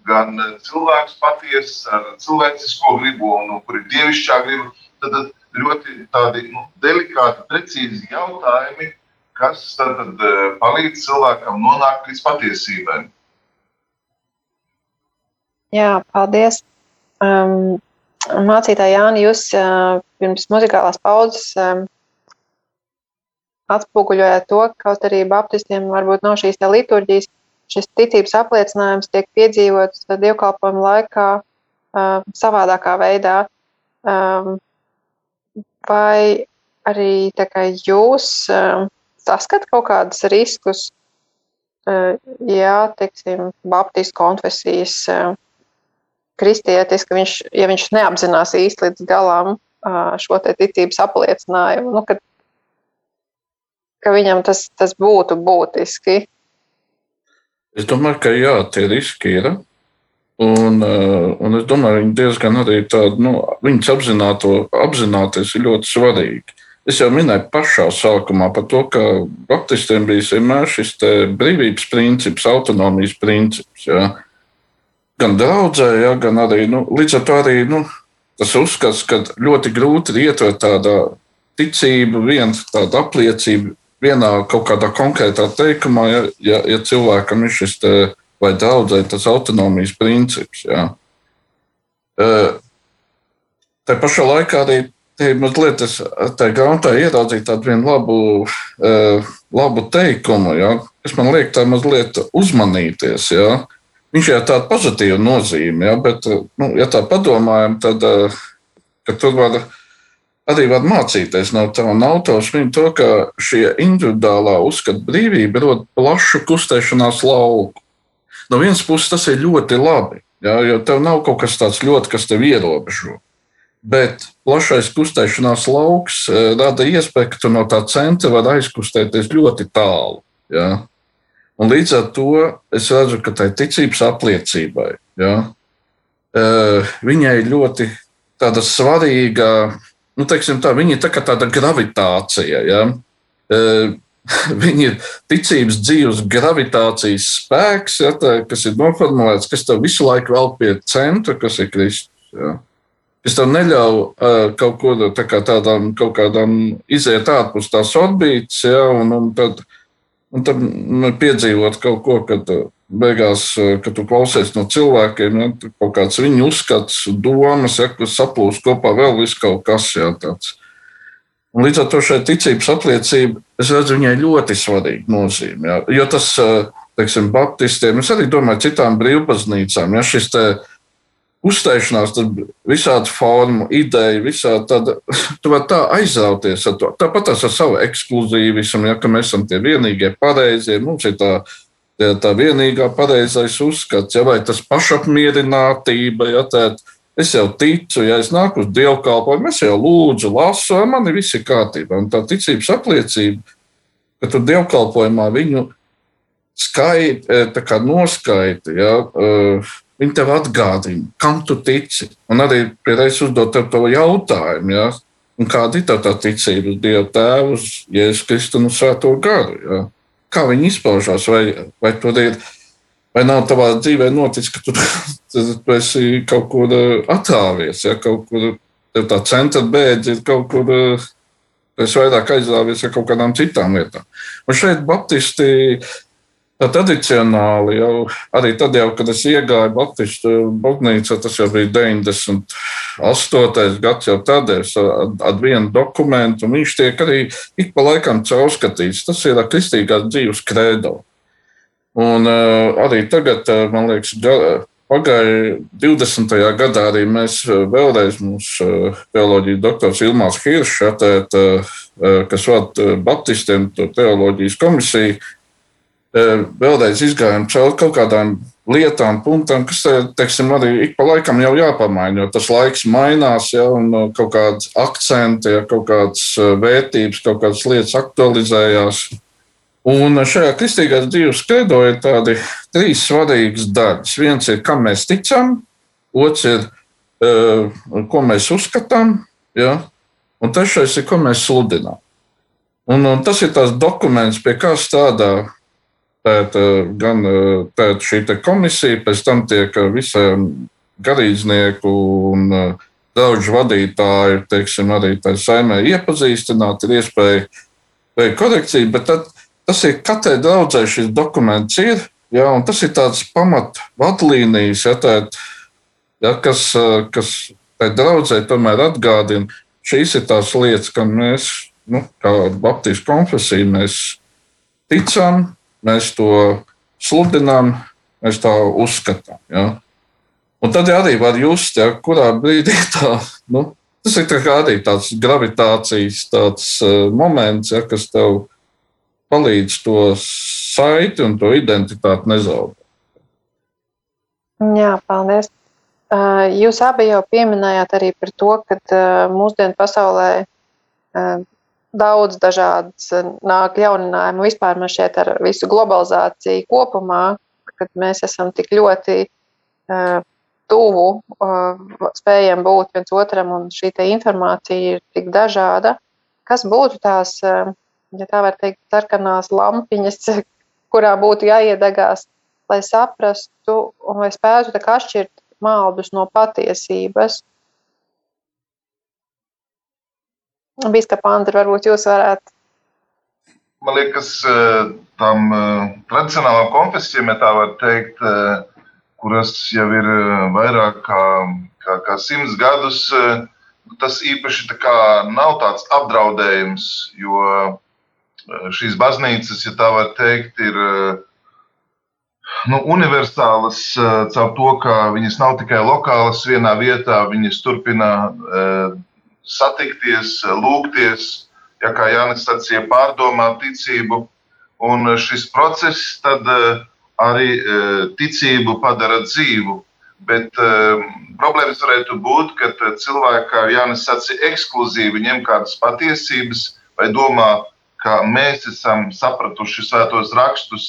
gan cilvēks patiesa ar cilvēcisko gribu, un kur ir dievišķā griba. Tad ļoti tādi nu, delikāti, precīzi jautājumi, kas tad, tad palīdz cilvēkam nonākt līdz patiesībai. Jā, paldies. Um, mācītāji Jāni, jūs uh, pirms muzikālās pauzes um, atspoguļojāt to, ka kaut arī baptistiem varbūt nav šīs liturģijas, šis ticības apliecinājums tiek piedzīvots dievkalpojuma laikā uh, savādākā veidā. Um, vai arī jūs uh, saskatāt kaut kādus riskus, uh, ja, teiksim, baptistu konfesijas uh, kristietis, ka viņš, ja viņš neapzinās īsti līdz galam šo ticības apliecinājumu, nu, ka, ka viņam tas, tas būtu būtiski. Es domāju, ka jā, tie riski ir. Un, un es domāju, viņi diezgan arī tādu, nu, viņas apzināto, apzināties ir ļoti svarīgi. Es jau minēju pašā sākumā par to, ka baptistiem bija vienmēr šis brīvības princips, autonomijas princips. Ja gan draudzē, ja, gan arī nu, līdz ar to arī nu, tas uzskats, ka ļoti grūti ir ietvert tādu ticību, viena tāda apliecība vienā kaut kādā konkrētā teikumā, ja, ja, ja cilvēkam ir šis te, vai draudzē tas autonomijas princips. Ja. Tā pašā laikā arī mazliet es tajā grāmatā ieraudzīju tādu vienu labu, labu teikumu, ja, kas man liek tā mazliet uzmanīties. Ja. Viņš jau tādu pozitīvu nozīmi, ja, bet, nu, ja tā padomājam, tad tur var arī var mācīties no tā un autors viņa to, ka šie individuālā uzskata brīvība rod plašu kustēšanās lauku. No vienas puses tas ir ļoti labi, ja, jo tev nav kaut kas tāds ļoti, kas tev ierobežo. Bet plašais kustēšanās lauks rada iespēju, ka tu no tā centra vari aizkustēties ļoti tālu. Ja. Un līdz ar to es redzu, ka tai ticības apliecībai ja, viņai ir ļoti tāda svarīga, nu, tā, viņa ir tā tāda gravitācija. Ja. Viņa ir ticības dzīves gravitācijas spēks, ja, tā, kas ir noformulēts, kas tev visu laiku vēl pie centra, kas ir Kristus. Ja. Es tev neļauju uh, kaut ko tā kā tādām, kaut kādām iziet ārpus tās orbītas, ja, un, un tad Un tad nu, piedzīvot kaut ko, kad beigās, uh, kad tu klausies no cilvēkiem, ja, kaut kāds viņu uzskats, domas, ja, kas saplūst kopā vēl viss kaut kas jā, tāds. Un līdz ar to šai ticības apliecība, es redzu, viņai ļoti svarīga nozīme. Ja, jo tas, uh, teiksim, baptistiem, es arī domāju, citām brīvbaznīcām, ja šis te, uh, uzstāšanās, tad visādi formu, ideja, visādi tāda, tu vari tā aizrauties ar to. Tāpat ar savu ekskluzīvismu, ja mēs esam tie vienīgie pareizie, mums ir tā, tā, tā vienīgā pareizais uzskats, ja vai tas pašapmierinātība, ja tā, es jau ticu, ja es nāku uz dievkalpojumu, es jau lūdzu, lasu, man ir viss kārtībā. Un tā ticības apliecība, ka tu dievkalpojumā viņu skaiti, eh, noskaiti, ja, uh, Viņi tev atgādina, kam tu tici. Un arī pierādījis uzdot tev to jautājumu, ja? un kāda ir tā, tā ticība uz Dievu Tēvu, Jēzus Kristu un Svēto garu. Ja? Kā viņi izpaužās, vai, vai tur ir, vai nav tavā dzīvē noticis, ka tu, tu esi kaut kur atrāvies, ja? kaut kur tā centra bēdzi ir kaut kur. Es vairāk aizrāvies ar kaut kādām citām lietām. Un šeit Baptisti tradicionāli jau arī tad, jau, kad es iegāju Baptistu baznīcā, tas jau bija 98. gads, jau tad es ar vienu dokumentu, un viņš tiek arī ik pa laikam caurskatīts. Tas ir kristīgās dzīves kredo. Un uh, arī tagad, man liekas, pagāja 20. gadā arī mēs vēlreiz mūsu teoloģijas doktors Ilmārs Hiršs, kas vada Baptistiem teoloģijas komisiju, vēlreiz izgājām cauri kaut kādām lietām, punktām, kas teiksim, arī ik pa laikam jau jāpamaina, jo tas laiks mainās, ja, un kaut kāds akcenti, ja, kaut kādas vērtības, kaut kādas lietas aktualizējās. Un šajā kristīgās dzīves kredo ir tādi trīs svarīgas daļas. Viens ir, kam mēs ticam, otrs ir, ko mēs uzskatām, ja? un trešais ir, ko mēs sludinām. Un, un tas ir tas dokuments, pie kā strādā Tēt, gan tēt šī komisija, pēc tam tiek visiem garīdznieku un draugu vadītāju, teiksim, arī tā saimē iepazīstināt, ir iespēja veikt korekciju, bet tad, tas ir katrai draudzē šis dokuments ir, ja, un tas ir tāds pamat vadlīnijas, ja, tēt, ja, kas, kas tai draudzē tomēr atgādina, šīs ir tās lietas, kam mēs, nu, kā Baptistu konfesija, mēs ticam, mēs to sludinām, mēs tā uzskatām. Ja? Un tad arī var just, ja, kurā brīdī tā, nu, tas ir tā arī tāds gravitācijas tāds, uh, moments, ja, kas tev palīdz to saiti un to identitāti nezaudēt. Jā, paldies. Uh, jūs abi jau pieminējāt arī par to, ka uh, mūsdienu pasaulē daudz dažādas eh, nāk jauninājumu. Vispār man šķiet ar visu globalizāciju kopumā, kad mēs esam tik ļoti uh, tuvu, uh, spējam būt viens otram un šī informācija ir tik dažāda. Kas būtu tās, uh, ja tā var teikt, sarkanās lampiņas, kurā būtu jāiedegās, lai saprastu un lai spētu atšķirt maldus no patiesības? Biskapa Andri, varbūt jūs varētu. Man liekas, eh, tam eh, tradicionālām konfesijām, ja tā var teikt, eh, kuras jau ir vairāk kā, kā, kā simts gadus, tas īpaši tā nav tāds apdraudējums, jo šīs baznīcas, ja tā var teikt, ir nu, universālas caur to, ka viņas nav tikai lokālas vienā vietā, viņas turpina satikties, lūgties, ja kā Jānis sacīja, pārdomāt ticību. Un šis process tad eh, arī eh, ticību padara dzīvu. Bet problēmas varētu būt, ka cilvēki, kā Jānis sacīja, ekskluzīvi ņem kādas patiesības vai domā, ka mēs esam sapratuši svētos rakstus,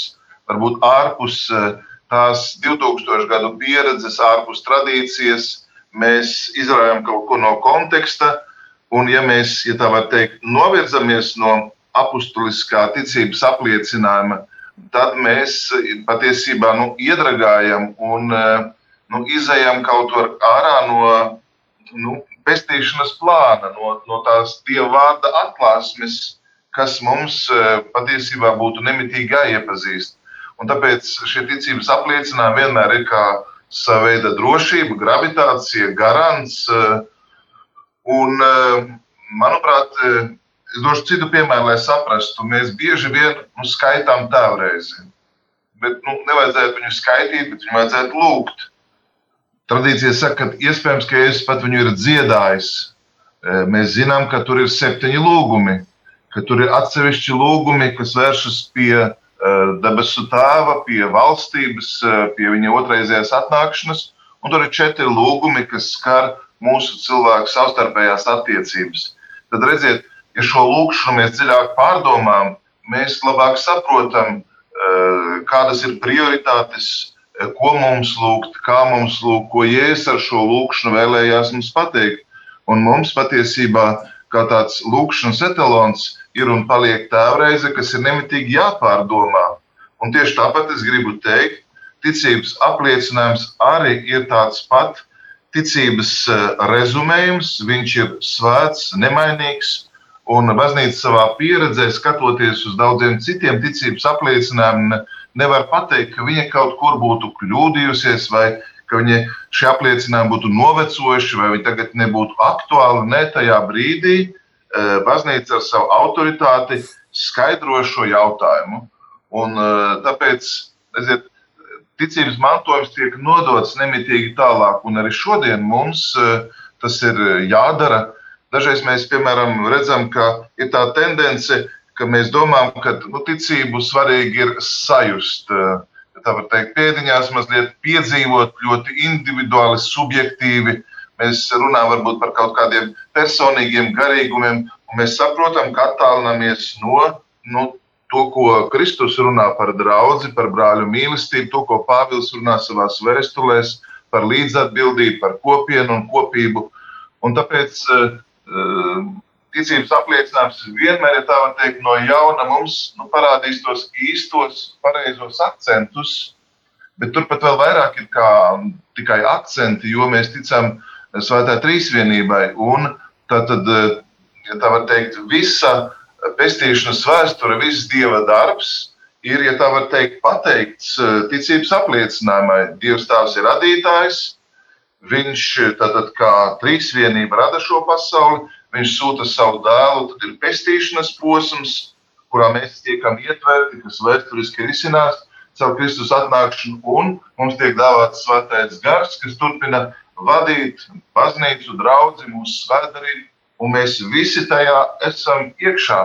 varbūt ārpus tās 2000 gadu pieredzes, ārpus tradīcijas. Mēs izrājām kaut ko no konteksta, Un, ja mēs, ja tā var teikt, novirzamies no apustuliskā ticības apliecinājuma, tad mēs patiesībā nu, iedragājam un nu, izējām kaut kur ārā no nu, pestīšanas plāna, no, no tās dieva vārda atklāsmes, kas mums patiesībā būtu nemitīgi jāiepazīst. Un tāpēc šie ticības apliecinājumi vienmēr ir kā sava veida drošība, gravitācija, garants. Uh, Un, eh, manuprāt, eh, es došu citu piemēru, lai saprastu. Mēs bieži vien nu, skaitām tēvreizi. Bet nu, nevajadzētu viņu skaitīt, bet viņu vajadzētu lūgt. Tradīcija saka, ka iespējams, ka Jēzus pat viņu ir dziedājis. Eh, mēs zinām, ka tur ir septiņi lūgumi, ka tur ir atsevišķi lūgumi, kas vēršas pie debesu tēva, pie valstības, pie viņa otrreizējās atnākšanas, un tur ir četri lūgumi, kas skar mūsu cilvēku savstarpējās attiecības. Tad redziet, ja šo lūkšanu mēs dziļāk pārdomājam, mēs labāk saprotam, eh, kādas ir prioritātes, eh, ko mums lūgt, kā mums lūgt, ko Jēzus ar šo lūkšanu vēlējās mums pateikt. Un mums patiesībā, kā tāds lūkšanas etalons, ir un paliek tēvreize, kas ir nemitīgi jāpārdomā. Un tieši tāpat es gribu teikt, ticības apliecinājums arī ir tāds pats ticības eh, rezumējums, viņš ir svēts, nemainīgs. Un baznīca savā pieredzē, skatoties uz daudziem citiem ticības apliecinājumiem, nevar pateikt, ka viņa kaut kur būtu kļūdījusies, vai ka viņa šie apliecinājumi būtu novecojuši, vai viņi tagad nebūtu aktuāli. Ne tajā brīdī eh, baznīca ar savu autoritāti skaidro šo jautājumu. Un, eh, tāpēc, redziet, ticības mantojums tiek nodots nemitīgi tālāk, un arī šodien mums eh, tas ir jādara. Dažreiz mēs, piemēram, redzam, ka ir tā tendence, ka mēs domājam, ka nu, ticību svarīgi ir sajust. Ja tā var teikt, pēdiņās mazliet piedzīvot ļoti individuāli, subjektīvi. Mēs runājam varbūt par kaut kādiem personīgiem garīgumiem, un mēs saprotam, ka attālinamies no nu, to, ko Kristus runā par draugu, par brāļu mīlestību, to, ko Pāvils runā savā vēstulēs, par līdzatbildību, par kopienu un kopību. Un tāpēc uh, ticības apliecinājums vienmēr, ja tā var teikt, no jauna mums nu, parādīs tos īstos, pareizos akcentus, bet turpat vēl vairāk ir kā tikai akcenti, jo mēs ticam Svētā Trīsvienībai. Un tad, ja tā var teikt, visa pestīšanas vēsture, viss Dieva darbs ir, ja tā var teikt, pateikts ticības apliecinājumai. Dievs tās ir radītājs, viņš tātad kā trīsvienība rada šo pasauli, viņš sūta savu dēlu, tad ir pestīšanas posms, kurā mēs tiekam ietverti, kas vēsturiski risinās caur Kristus atnākšanu, un mums tiek dāvāts svētais gars, kas turpina vadīt baznīcu, draugu, mūsu svētdarību, un mēs visi tajā esam iekšā.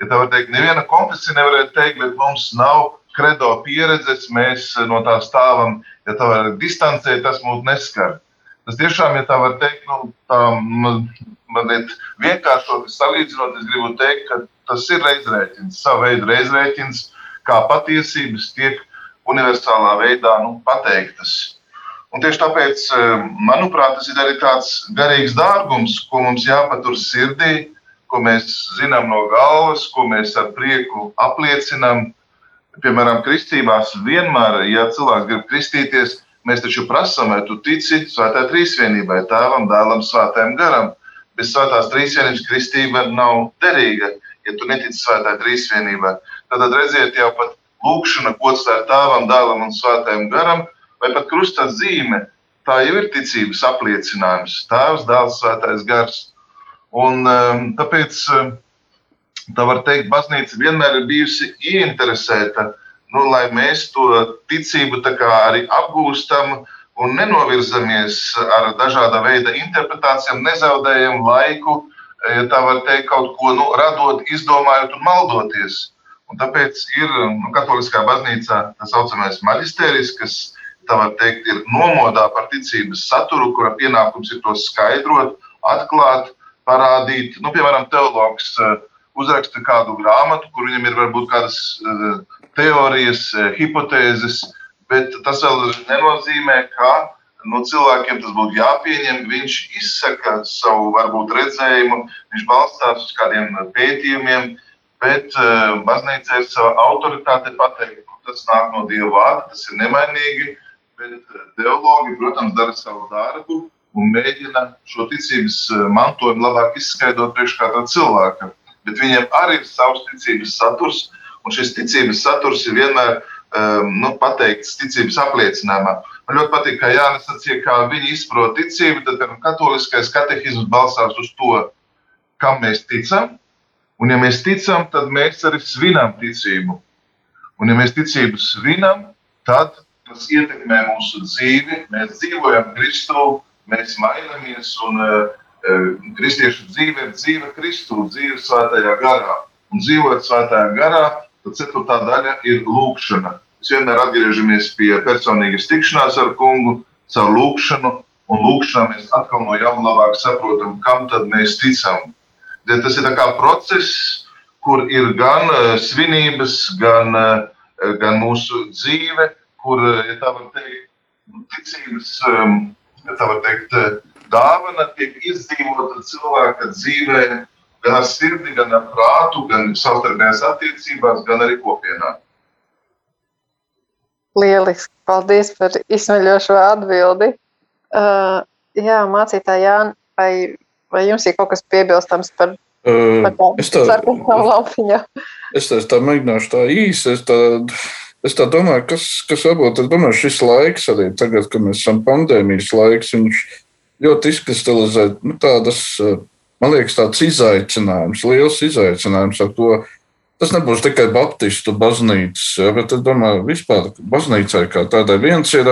Ja tā var teikt, neviena konfesija nevarētu teikt, bet mums nav kredo pieredzes, mēs no tā stāvam, ja tā var distancēt, tas mūs neskar. Tas tiešām, ja tā var teikt, nu, tā man ir vienkāršot salīdzinot, es gribu teikt, ka tas ir reizrēķins, sava veida reizrēķins, kā patiesības tiek universālā veidā nu, pateiktas. Un tieši tāpēc, eh, manuprāt, tas ir arī tāds garīgs dārgums, ko mums jāpatur sirdī, ko mēs zinām no galvas, ko mēs ar prieku apliecinām. Piemēram, kristībās vienmēr, ja cilvēks grib kristīties, mēs taču prasām, vai tu tici svētā trīsvienībai, tēvam, dēlam, svētajam garam bez svētās trīsvienības kristība nav derīga, ja tu netici svētā trīsvienībā. Tad redziet, jau pat lūkšana, gods tā ir tēvam, dēlam un svētajam garam, vai pat krusta zīme, tā jau ir ticības apliecinājums. Tēvs, dēls, svētais gars. Un, um, tāpēc, um, tā var teikt, baznīca vienmēr ir bijusi ieinteresēta, nu, lai mēs to ticību arī apgūstam, un nenovirzamies ar dažāda veida interpretācijām, nezaudējam laiku, ja tā var teikt, kaut ko nu, radot, izdomājot un maldoties. Un tāpēc ir nu, Katoliskā baznīcā tā saucamais maģistērijs, kas teikt, ir nomodā par ticības saturu, kura pienākums ir to skaidrot, atklāt, parādīt. Nu, piemēram, teologs eh, uzraksta kādu grāmatu, kur viņam ir varbūt kādas eh, teorijas, eh, hipotēzes, bet tas vēl nenozīmē, ka nu, cilvēkiem tas būtu jāpieņem. Viņš izsaka savu varbūt redzējumu, viņš balstās uz kādiem pētījumiem, bet uh, baznīca ir sava autoritāte pateikt, ka tas nāk no Dieva vārda, tas ir nemainīgi. Bet eh, teologi, protams, dara savu darbu un mēģina šo ticības mantojumu labāk izskaidrot priekš kāda cilvēka. Bet viņiem arī ir savs ticības saturs, un šis ticības saturs ir vienmēr um, nu, pateikts ticības apliecinājumā. Man ļoti patīk, kā Jānis sacīja, kā viņi izprot ticību, tad piemēram, katoliskais katehisms balstās uz to, kam mēs ticam. Un, ja mēs ticam, tad mēs arī svinam ticību. Un, ja mēs ticību svinam, tad tas ietekmē mūsu dzīvi. Mēs dzīvojam Kristū, mēs mainamies. Un, uh, kristiešu dzīve ir dzīve Kristū, dzīve svētajā garā. Un dzīvojot svētajā garā, Tad ceturtā daļa ir lūkšana. Mēs vienmēr atgriežamies pie personīgas tikšanās ar kungu, caur lūkšanu, un lūkšanā mēs atkal no jauna labāk saprotam, kam tad mēs ticam. Ja tas ir process, kur ir gan uh, svinības, gan, uh, gan mūsu dzīve, kur, ja tā var teikt, ticības, um, ja tā var teikt, dāvana tiek izdzīvota cilvēka dzīvē gan ar sirdi, gan ar prātu, gan savstarpējās attiecībās, gan arī kopienā. Lieliski! Paldies par izsmeļošo atbildi. Uh, jā, mācītāji, Jāni, vai, vai jums ir kaut kas piebilstams par, uh, par tā sarkanu laupiņu? Es tā, tā mēģināšu tā īsi. Es tā, es tā domāju, kas, kas varbūt, es domāju, šis laiks arī tagad, kad mēs esam pandēmijas laiks, viņš ļoti izkristalizē nu, tādas uh, man liekas, tāds izaicinājums, liels izaicinājums ar to. Tas nebūs tikai Baptistu baznīcas, bet es domāju, vispār baznīcai kā tādai viens ir.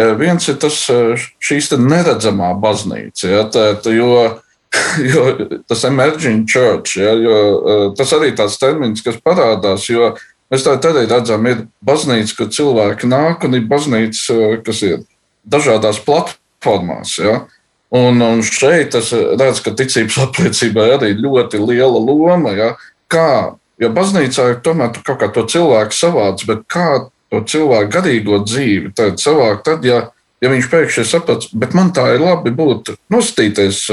Eh, viens ir tas, eh, šīs neredzamā baznīca, ja, tā, jo, jo tas emerging church, ja, jo, eh, tas arī tāds termins, kas parādās, jo Mēs tā arī redzam, ir baznīca, kur cilvēki nāk, un ir baznīca, kas ir dažādās platformās. Ja? Un, un šeit es redzu, ka ticības apliecībai arī ļoti liela loma. Ja? Kā, jo baznīcā ir tomēr kaut kā to cilvēku savāds, bet kā to cilvēku garīgo dzīvi savākt, tad, ja, ja viņš pēkšņi saprot, bet man tā ir labi būt nostīties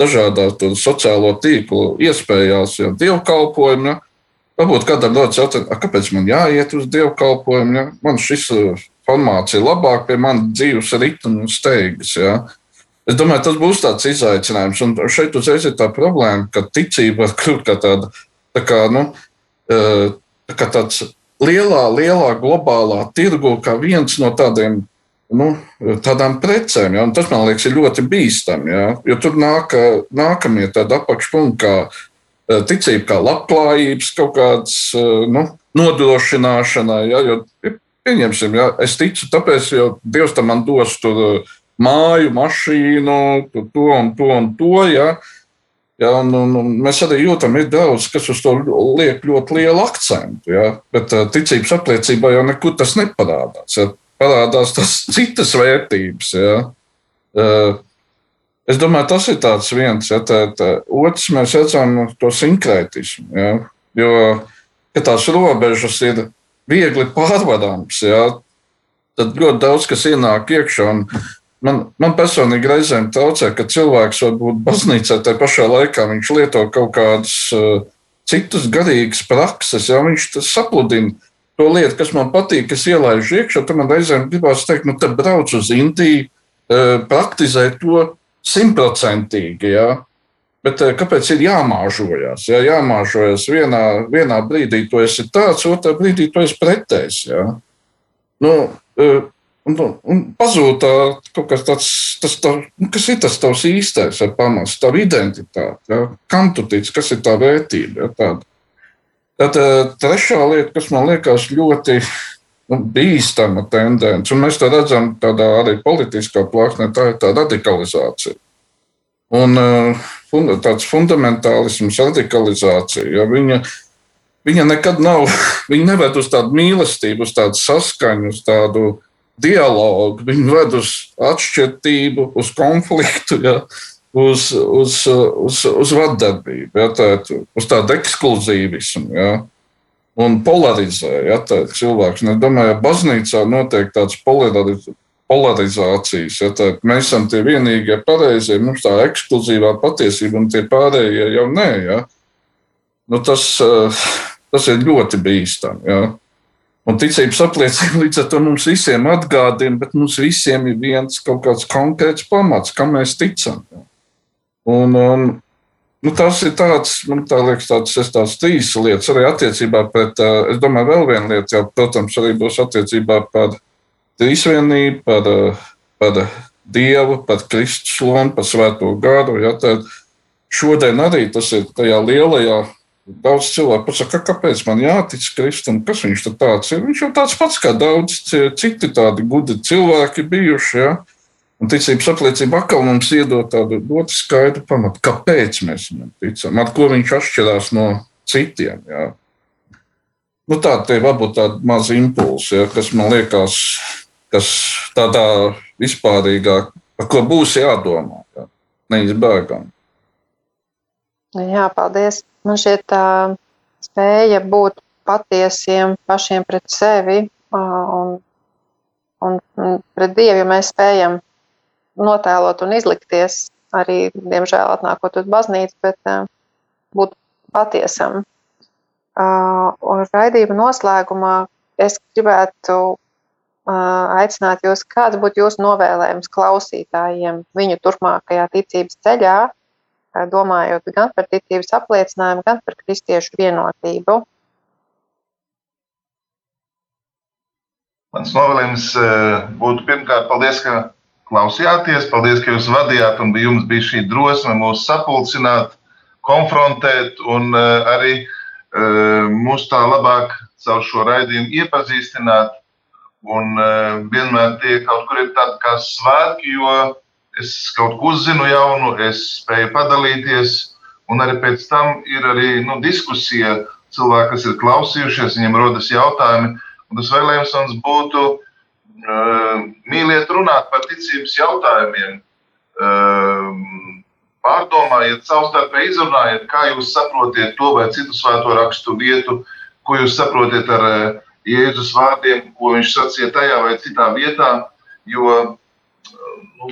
dažādās sociālo tīklu iespējās, ja dievkalpojumi. Ja? Varbūt kādam ļoti jautāt, kāpēc man jāiet uz dievkalpojumu, ja man šis uh, formāts ir labāk pie manas dzīves ritma un steigas. Ja? Es domāju, tas būs tāds izaicinājums. Un šeit uzreiz ir tā problēma, ka ticība var kļūt kā tāda, tā kā, nu, uh, tā kā tāds lielā, lielā globālā tirgu, kā viens no tādiem nu, tādām precēm. Ja? Tas man liekas ļoti bīstami. Ja? Jo tur nāk, nākamie tādi apakšpunkti, kā Eh, ticība kā labklājības kaut kādas eh, nu, nodrošināšanai. Ja, jo, pieņemsim, ja, es ticu, tāpēc, jo Dievs tam man dos tur eh, māju, mašīnu, to un to un to. Ja. Ja, un, un, un mēs arī jūtam, ir daudz, kas uz to liek ļoti lielu akcentu. Ja, bet ticības apliecībā jau nekur tas neparādās. Ja. Parādās tas citas vērtības. Ja. Uh, Es domāju, tas ir viens. Ja, tā, tā. Otrs, mēs redzam to sinkrētismu. Ja, jo tās robežas ir viegli pārvadāmas, ja, tad ļoti daudz kas ienāk iekšā. Man, man personīgi reizēm traucē, ka cilvēks var būt baznīcā, tā pašā laikā viņš lieto kaut kādas uh, citas garīgas prakses, ja viņš sapludina to lietu, kas man patīk, es ielaižu iekšā. Tad man reizēm gribās teikt, nu, te brauc uz Indiju, uh, praktizē to simtprocentīgi. Ja? Bet eh, kāpēc ir jāmāžojas? Ja? Jāmāžojas vienā, vienā brīdī, tu esi tāds, otrā brīdī tu esi pretējs. Ja? Nu, eh, un, un pazūd tā, kaut kas tāds, tas, tā, nu, kas ir tas tavs īstais pamats, tā identitāte. Ja? Kam tu tici, kas ir tā vērtība? Ja? Tāda. Tad trešā lieta, kas man liekas ļoti nu, bīstama tendence. Un mēs to redzam tādā arī politiskā plāksnē, tā ir tā radikalizācija. Un uh, tāds fundamentālisms, radikalizācija, ja viņa, viņa nekad nav, viņa neved uz tādu mīlestību, uz tādu saskaņu, uz tādu dialogu, viņa ved uz atšķirību, uz konfliktu. Ja uz, uz, uz, uz vardarbību, ja, tā, uz tādu ekskluzīvismu. Ja un polarizē ja, cilvēks. Es domāju, ka baznīcā notiek tāds polariz polarizācijas. Ja, tā, mēs esam tie vienīgie pareizie, mums tā ekskluzīvā patiesība, un tie pārējie jau nē. Ja. Nu, tas, tas ir ļoti bīstami. Ja. Un ticības apliecība līdz ar to mums visiem atgādina, bet mums visiem ir viens kaut kāds konkrēts pamats, kam mēs ticam. Un, un, Nu, tas ir tāds, man tā liekas, tāds, tās trīs lietas arī attiecībā pret, es domāju, vēl viena lieta, jau, protams, arī būs attiecībā par trīsvienību, par, par Dievu, par Kristus lomu, par svēto gāru. Ja, šodien arī tas ir tajā lielajā. Daudz cilvēku pasaka, kāpēc man jātic Kristum, kas viņš tāds ir. Viņš jau tāds pats kā daudz citi tādi gudri cilvēki bijuši. Ja? Un ticības apliecība atkal mums iedod tādu ļoti skaidru pamatu, kāpēc mēs viņam ticam, ar ko viņš atšķirās no citiem. Jā. Nu, tā ir varbūt tāda maza impulsa, ja, kas man liekas, kas tādā vispārīgā, par ko būs jādomā. Jā. Neizbēgami. Jā, paldies. Man šķiet, tā spēja būt patiesiem pašiem pret sevi un, un pret Dievu, ja mēs spējam notēlot un izlikties, arī, diemžēl, atnākot uz baznīcu, bet būt patiesam. Un raidījuma noslēgumā es gribētu aicināt jūs, kāds būtu jūsu novēlējums klausītājiem viņu turpmākajā ticības ceļā, domājot gan par ticības apliecinājumu, gan par kristiešu vienotību. Mans novēlējums būtu pirmkārt, paldies, ka klausījāties. Paldies, ka jūs vadījāt un jums bija šī drosme mūs sapulcināt, konfrontēt un arī mūs tā labāk caur šo raidījumu iepazīstināt. Un vienmēr tie kaut kur ir tādi kā svētki, jo es kaut ko uzzinu jaunu, es spēju padalīties. Un arī pēc tam ir arī nu, diskusija cilvēki, kas ir klausījušies, viņiem rodas jautājumi. Un tas vēlējums būtu uh, mīliet runāt par ticības jautājumiem. Uh, pārdomājiet, savstarpēji izrunājiet, kā jūs saprotiet to vai citu svēto rakstu vietu, ko jūs saprotiet ar uh, Jēzus vārdiem, ko viņš sacīja tajā vai citā vietā. Jo nu,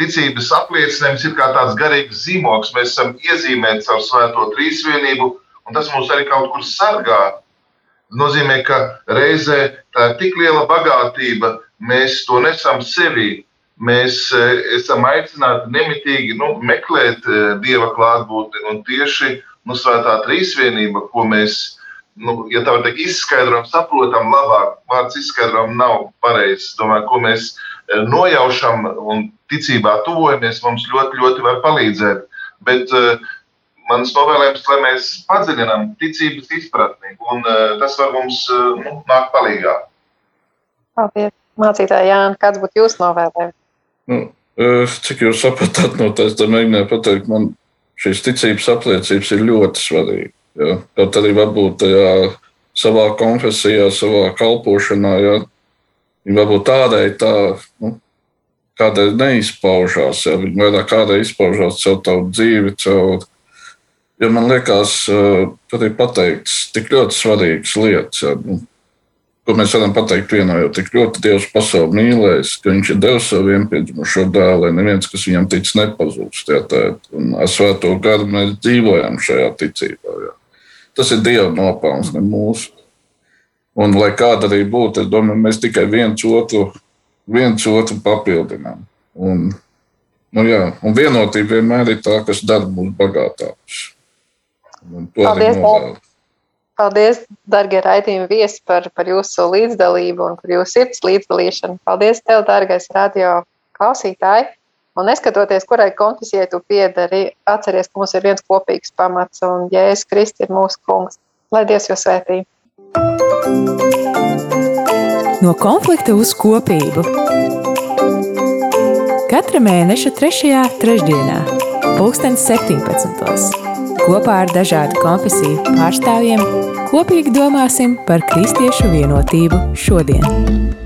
ticības apliecinājums ir kā tāds garīgs zīmogs. Mēs esam iezīmēti caur svēto trīsvienību, un tas mūs arī kaut kur sargā. Tas nozīmē, ka reizē tā ir tik liela bagātība, mēs to nesam sevī. Mēs e, esam aicināti nemitīgi nu, meklēt e, dieva klātbūtni un tieši nu, svētā trīsvienība, ko mēs nu, ja tā var teikt, izskaidrojam, saprotam labāk. Vārds izskaidrojam nav pareizs. Domāju, ko mēs e, nojaušam un ticībā tuvojamies, mums ļoti, ļoti var palīdzēt. Bet uh, mans novēlējums, lai mēs padziļinām ticības izpratni, un uh, tas var mums nu, nākt palīdzīgā. Paldies, mācītāji Jāni, kāds būtu jūsu novēlējums? Nu, cik jūs sapratāt no tās, tad mēģināju pateikt, man šīs ticības apliecības ir ļoti svarīgas. Ja? Kaut arī varbūt tajā savā konfesijā, savā kalpošanā, ja? Viņi varbūt tādai tā, nu, kādai neizpaužās, ja viņi vairāk kādai izpaužās caur tavu dzīvi, caur. Jo man liekas, tur ir pateikts tik ļoti svarīgas lietas. Ja, nu, ko mēs varam pateikt vienā, jo tik ļoti Dievs pasauli mīlēs, ka Viņš ir devis savu vienpiedzimušo dēlu, lai neviens, kas viņam tic, nepazūst. Ja, un ar svēto garu mēs dzīvojam šajā ticībā. Ja. Tas ir Dieva nopelns, ne mūsu. Un, lai kāda arī būtu, es domāju, mēs tikai viens otru, viens otru papildinām. Un, nu, jā, un vienotība vienmēr ir tā, kas dara mūs bagātākus. Paldies, Paldies, darbie raidījumi viesi, par, par jūsu līdzdalību un par jūsu sirds līdzdalīšanu. Paldies, tev, dārgais radio klausītāji! Un neskatoties, kurai konfesijai tu piedari, atceries, ka mums ir viens kopīgs pamats, un Jēzus Kristus ir mūsu kungs. Lai Dievs jūs svētī! No konflikta uz kopību. Katra mēneša 3. trešdienā, 2017. kopā ar dažādu konfesiju pārstāvjiem kopīgi domāsim par kristiešu vienotību šodien.